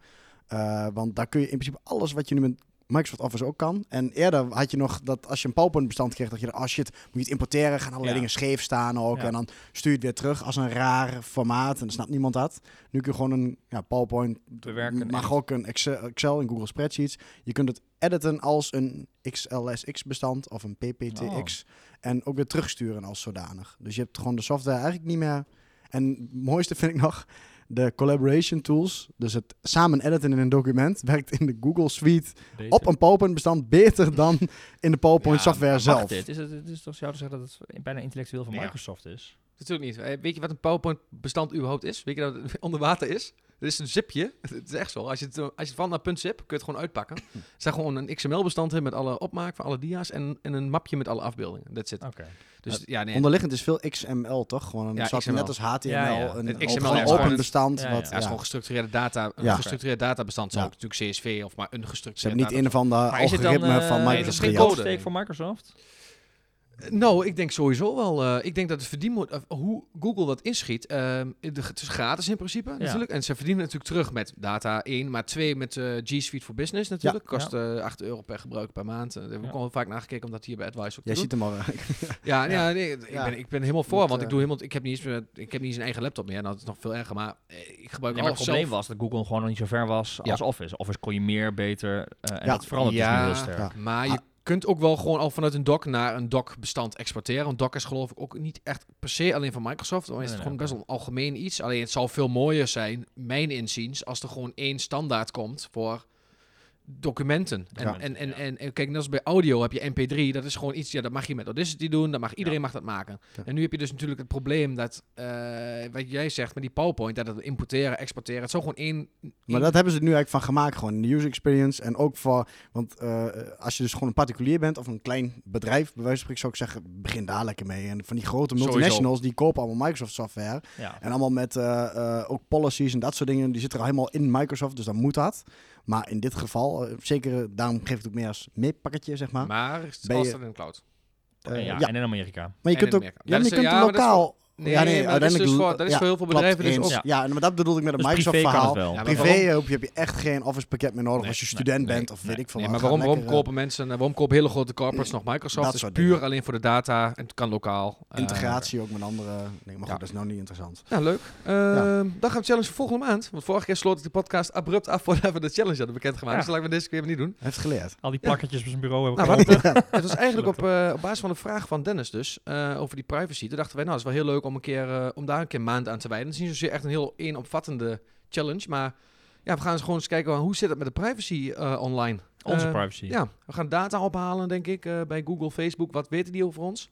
Eh, want daar kun je in principe alles wat je nu met Microsoft Office ook kan. En eerder had je nog dat als je een PowerPoint-bestand kreeg, dat je er, als je het moet je het importeren, gaan allerlei Ja. dingen scheef staan ook. Ja. En dan stuur je het weer terug als een raar formaat en dan snapt niemand dat. Nu kun je gewoon een ja, PowerPoint, Bewerken editen. ook een Excel, Excel in Google Spreadsheets. Je kunt het editen als een XLSX-bestand of een PPTX. En ook weer terugsturen als zodanig. Dus je hebt gewoon de software eigenlijk niet meer. En het mooiste vind ik nog de collaboration tools. Dus het samen editen in een document werkt in de Google Suite Beter. op een PowerPoint-bestand beter dan in de PowerPoint Ja, software Mag zelf. dit? Is het, het is toch jou te zeggen dat het bijna intellectueel van Ja. Microsoft is? Natuurlijk niet. Eh, Weet je wat een PowerPoint-bestand überhaupt is? Weet je dat het onder water is? Het is een zipje. Het is echt zo. Als je het, eh, als je het van naar punt zip, kun je het gewoon uitpakken. Er staat gewoon een XML-bestand in met alle opmaak van alle dia's en, en een mapje met alle afbeeldingen. That's it. Oké. Dus ja, nee. Onderliggend is veel XML, toch? Gewoon een Ja, soort XML. net als HTML. Ja, ja. Een, Het open- XML bestand. Ja, ja. wat, Ja, is gewoon gestructureerde data. Een Ja. gestructureerd databestand zou Ja. ook natuurlijk CSV of maar een Ze gestructureerd hebben niet een van de dan algoritmen eh, van is het Microsoft geen geen code. voor Microsoft? Nou, ik denk sowieso wel. eh, ik denk dat het verdienmodel, hoe Google dat inschiet, ehm, de- het is gratis in principe natuurlijk. En ze verdienen natuurlijk terug met data 1, maar 2 met eh, G Suite for Business natuurlijk. Ja. Kost eh 8 euro per gebruik per maand. Eh, Daar heb ik Ja. al vaak naar gekeken om dat hier bij Advice ook Jij te ziet doen. hem al. Ja, Ja. ja. nee, ik, Ja. ben, ik ben helemaal voor, Moet, want ik eh, doe helemaal, ik heb niet eens, meer- ik heb niet eens een eigen laptop meer. Nou, dat is nog veel erger, maar eh, ik gebruik Ja, maar al het probleem zelf. was dat Google gewoon nog niet zo ver was Ja. als Office. Office kon je meer, beter. eh, en Ja. dat verandert Ja. dus nu heel sterk. Ja. Maar je Ah. Kunt ook wel gewoon al vanuit een doc naar een doc-bestand exporteren. Want doc is geloof ik ook niet echt per se alleen van Microsoft. Dan is het nee, gewoon best wel een algemeen iets. Alleen het zal veel mooier zijn, mijn inziens, als er gewoon één standaard komt voor documenten. En, Ja. en, en, en, en kijk, net als bij audio heb je MP3. Dat is gewoon iets, ja, dat mag je met Audacity doen. Dat mag, iedereen mag dat maken. Ja. En nu heb je dus natuurlijk het probleem dat, eh, wat jij zegt met die PowerPoint, dat het importeren, exporteren, het zou gewoon één... Maar één- dat hebben ze nu eigenlijk van gemaakt, gewoon in de user experience. En ook voor, want eh, als je dus gewoon een particulier bent of een klein bedrijf, bij wijze van spreken zou ik zeggen, begin daar lekker mee. En van die grote Sowieso. multinationals, die kopen allemaal Microsoft software. En allemaal met eh, ook policies en dat soort dingen, die zitten er al helemaal in Microsoft, dus dan moet dat. Maar in dit geval, eh, zeker, daarom geeft het ook meer als meepakketje, zeg maar. maar het Ben je- staat in de cloud. Eh, En ja, ja. en in Amerika. Maar je En kunt ook, ja, maar je is- kunt ja, lokaal... Nee, ja, nee, maar dat is, dus voor, dat is ja, voor heel veel bedrijven dus ook... Ja, maar dat bedoel ik met het Dus Microsoft privé kan verhaal. het wel. Ja, maar Privé waarom- heb je echt geen Office pakket meer nodig Nee, als je nee, student nee, bent of weet nee. ik veel Nee, wat. maar waarom, waarom lekker, kopen mensen, eh, waarom kopen hele grote corporates nog Microsoft? Dat Het is puur dingen. alleen voor de data en het kan lokaal. eh, Eh, integratie ook met andere dingen. Maar ja. goed, dat is nou niet interessant. nou, leuk. Ehm, Dan gaan we challenge voor volgende maand. Want vorige keer sloot ik de podcast abrupt af voordat we de challenge hadden bekendgemaakt. Ja. Dus laten we deze keer niet doen. Hij heeft geleerd. Al die plakketjes op zijn bureau hebben Nou, het was eigenlijk op, eh, op basis van een vraag van Dennis dus, eh, over die privacy. Toen dachten wij, nou, het is wel heel leuk om, een keer, eh, om daar een keer een maand aan te wijden. Het is niet zozeer echt een heel eenopvattende challenge, maar ja, we gaan eens gewoon eens kijken, hoe zit het met de privacy eh, online? Onze Eh, privacy. Ja, we gaan data ophalen, denk ik, eh, bij Google, Facebook. Wat weten die over ons?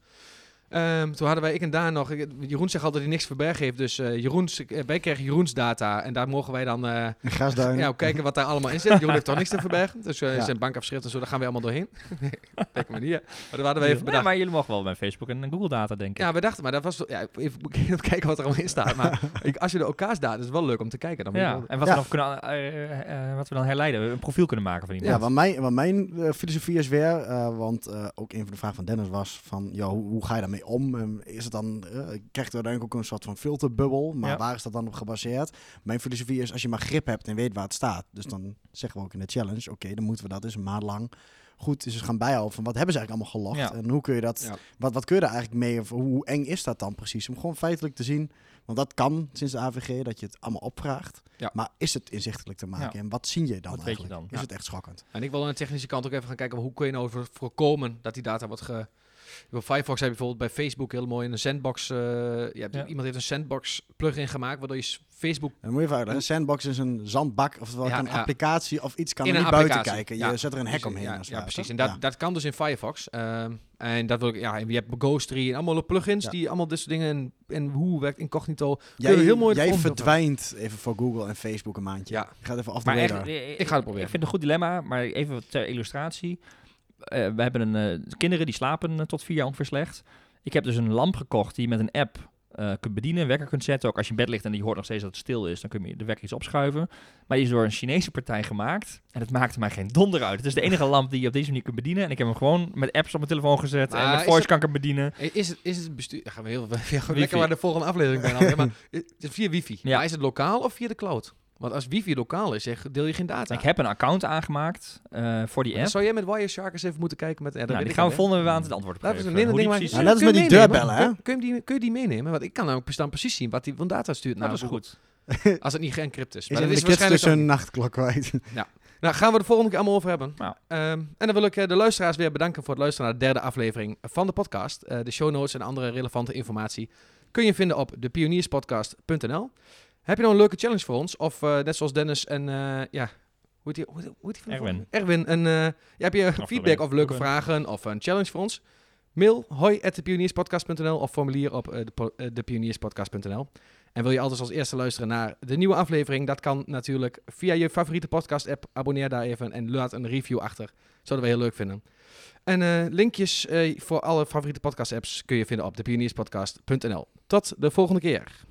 Ehm, toen hadden wij, ik en Daan nog, Jeroen zegt altijd dat hij niks te verbergen heeft. Dus eh Jeroens, eh, wij krijgen Jeroens data en daar mogen wij dan eh, grasduin. ja, kijken wat daar allemaal in zit. Jeroen heeft toch niks te verbergen. Dus Ja. zijn bankafschrift en zo, daar gaan we allemaal doorheen. Kijk maar niet. Maar daar hadden we even bedacht. maar jullie mogen wel bij Facebook en Google data denken. Ja, we dachten, maar dat was... Ja, even, kijken wat er allemaal in staat. Maar ik, als je de elkaars data, is het wel leuk om te kijken. Dan Ja, en wat, Ja. we dan kunnen, eh, eh, wat we dan herleiden, een profiel kunnen maken van Ja, iemand. wat mijn, wat mijn filosofie is weer, eh, want ook een van de vragen van Dennis was van, ja, hoe, hoe ga je daarmee om? Ehm, is het dan, eh krijgt u uiteindelijk ook een soort van filterbubbel, maar Ja. waar is dat dan op gebaseerd? Mijn filosofie is, als je maar grip hebt en weet waar het staat, dus dan zeggen we ook in de challenge, oké, dan moeten we dat dus een maand lang goed eens gaan bijhouden van wat hebben ze eigenlijk allemaal gelogd Ja. en hoe kun je dat, Ja. wat, wat kun je daar eigenlijk mee, of hoe eng is dat dan precies? Om gewoon feitelijk te zien, want dat kan sinds de AVG, dat je het allemaal opvraagt, Ja. maar is het inzichtelijk te maken Ja. en wat zie je dan Wat weet je eigenlijk? dan? Is Ja. het echt schokkend? En ik wil aan de technische kant ook even gaan kijken, hoe kun je nou voor- voorkomen dat die data wordt ge... Bij Firefox heb je bijvoorbeeld bij Facebook heel mooi een sandbox. eh, je hebt, Ja. Iemand heeft een sandbox plugin gemaakt, waardoor je Facebook En dan moet je even uitleggen. Sandbox is een zandbak, of wat Ja, een ja. applicatie of iets kan In er een niet buiten kijken. Je ja. zet er een hek omheen. Ja, als het ja ware, precies. En dat, Ja. dat kan dus in Firefox. Ehm, en dat wil ik, ja, en je hebt Ghostery en allemaal plugins Ja. die allemaal dit soort dingen en, en hoe werkt incognito. Jij, heel mooi jij verdwijnt even voor Google en Facebook een maandje. Ja. Je gaat even af de Maar radar. echt, eh, Ik ga het proberen. Ik vind het een goed dilemma, maar even ter illustratie. Eh, we hebben een, eh, kinderen die slapen eh, tot vier jaar ongeveer slecht. Ik heb dus een lamp gekocht die je met een app kunt bedienen, een wekker kunt zetten. Ook als je in bed ligt en je hoort nog steeds dat het stil is, dan kun je de wekker iets opschuiven. Maar die is door een Chinese partij gemaakt en het maakte mij geen donder uit. Het is de enige lamp die je op deze manier kunt bedienen. En ik heb hem gewoon met apps op mijn telefoon gezet Maar en met voice kan ik hem bedienen. Is het, is het bestuur... Dan gaan we heel Wifi. lekker waar de volgende aflevering bij maar het is via wifi. Ja. Maar is het lokaal of via de cloud? Want als wifi lokaal is, zeg, deel je geen data. Ik heb een account aangemaakt eh, voor die app. zou jij met Wireshark eens even moeten kijken met... Ja, dat Nou, die ik gaan we volgende maand het antwoord op Laten we geven. eens een Hoe die maar- Ja, met die meenemen? deurbellen, hè? Kun, kun je die, kun je die meenemen? Want ik kan ook staan precies zien wat die van data stuurt Nou, dat is goed. Als het niet geencrypt is. Is Maar even dat is waarschijnlijk tussen ook een nachtklok kwijt. Nou, gaan we de volgende keer allemaal over hebben. Nou. Ehm, en dan wil ik eh, de luisteraars weer bedanken voor het luisteren naar de derde aflevering van de podcast. Eh, de show notes en andere relevante informatie kun je vinden op depionierspodcast.nl. Heb je nou een leuke challenge voor ons? Of eh, net zoals Dennis en eh, ja, hoe heet die, hoe hoe die van Erwin. Erwin. En, eh, ja, heb je feedback of leuke vragen of een challenge voor ons? Mail hoi of formulier op de po- depionierspodcast.nl. En wil je altijd als eerste luisteren naar de nieuwe aflevering? Dat kan natuurlijk via je favoriete podcast-app. Abonneer daar even en laat een review achter. Zouden we heel leuk vinden. En linkjes voor alle favoriete podcast-apps kun je vinden op depionierspodcast.nl. Tot de volgende keer.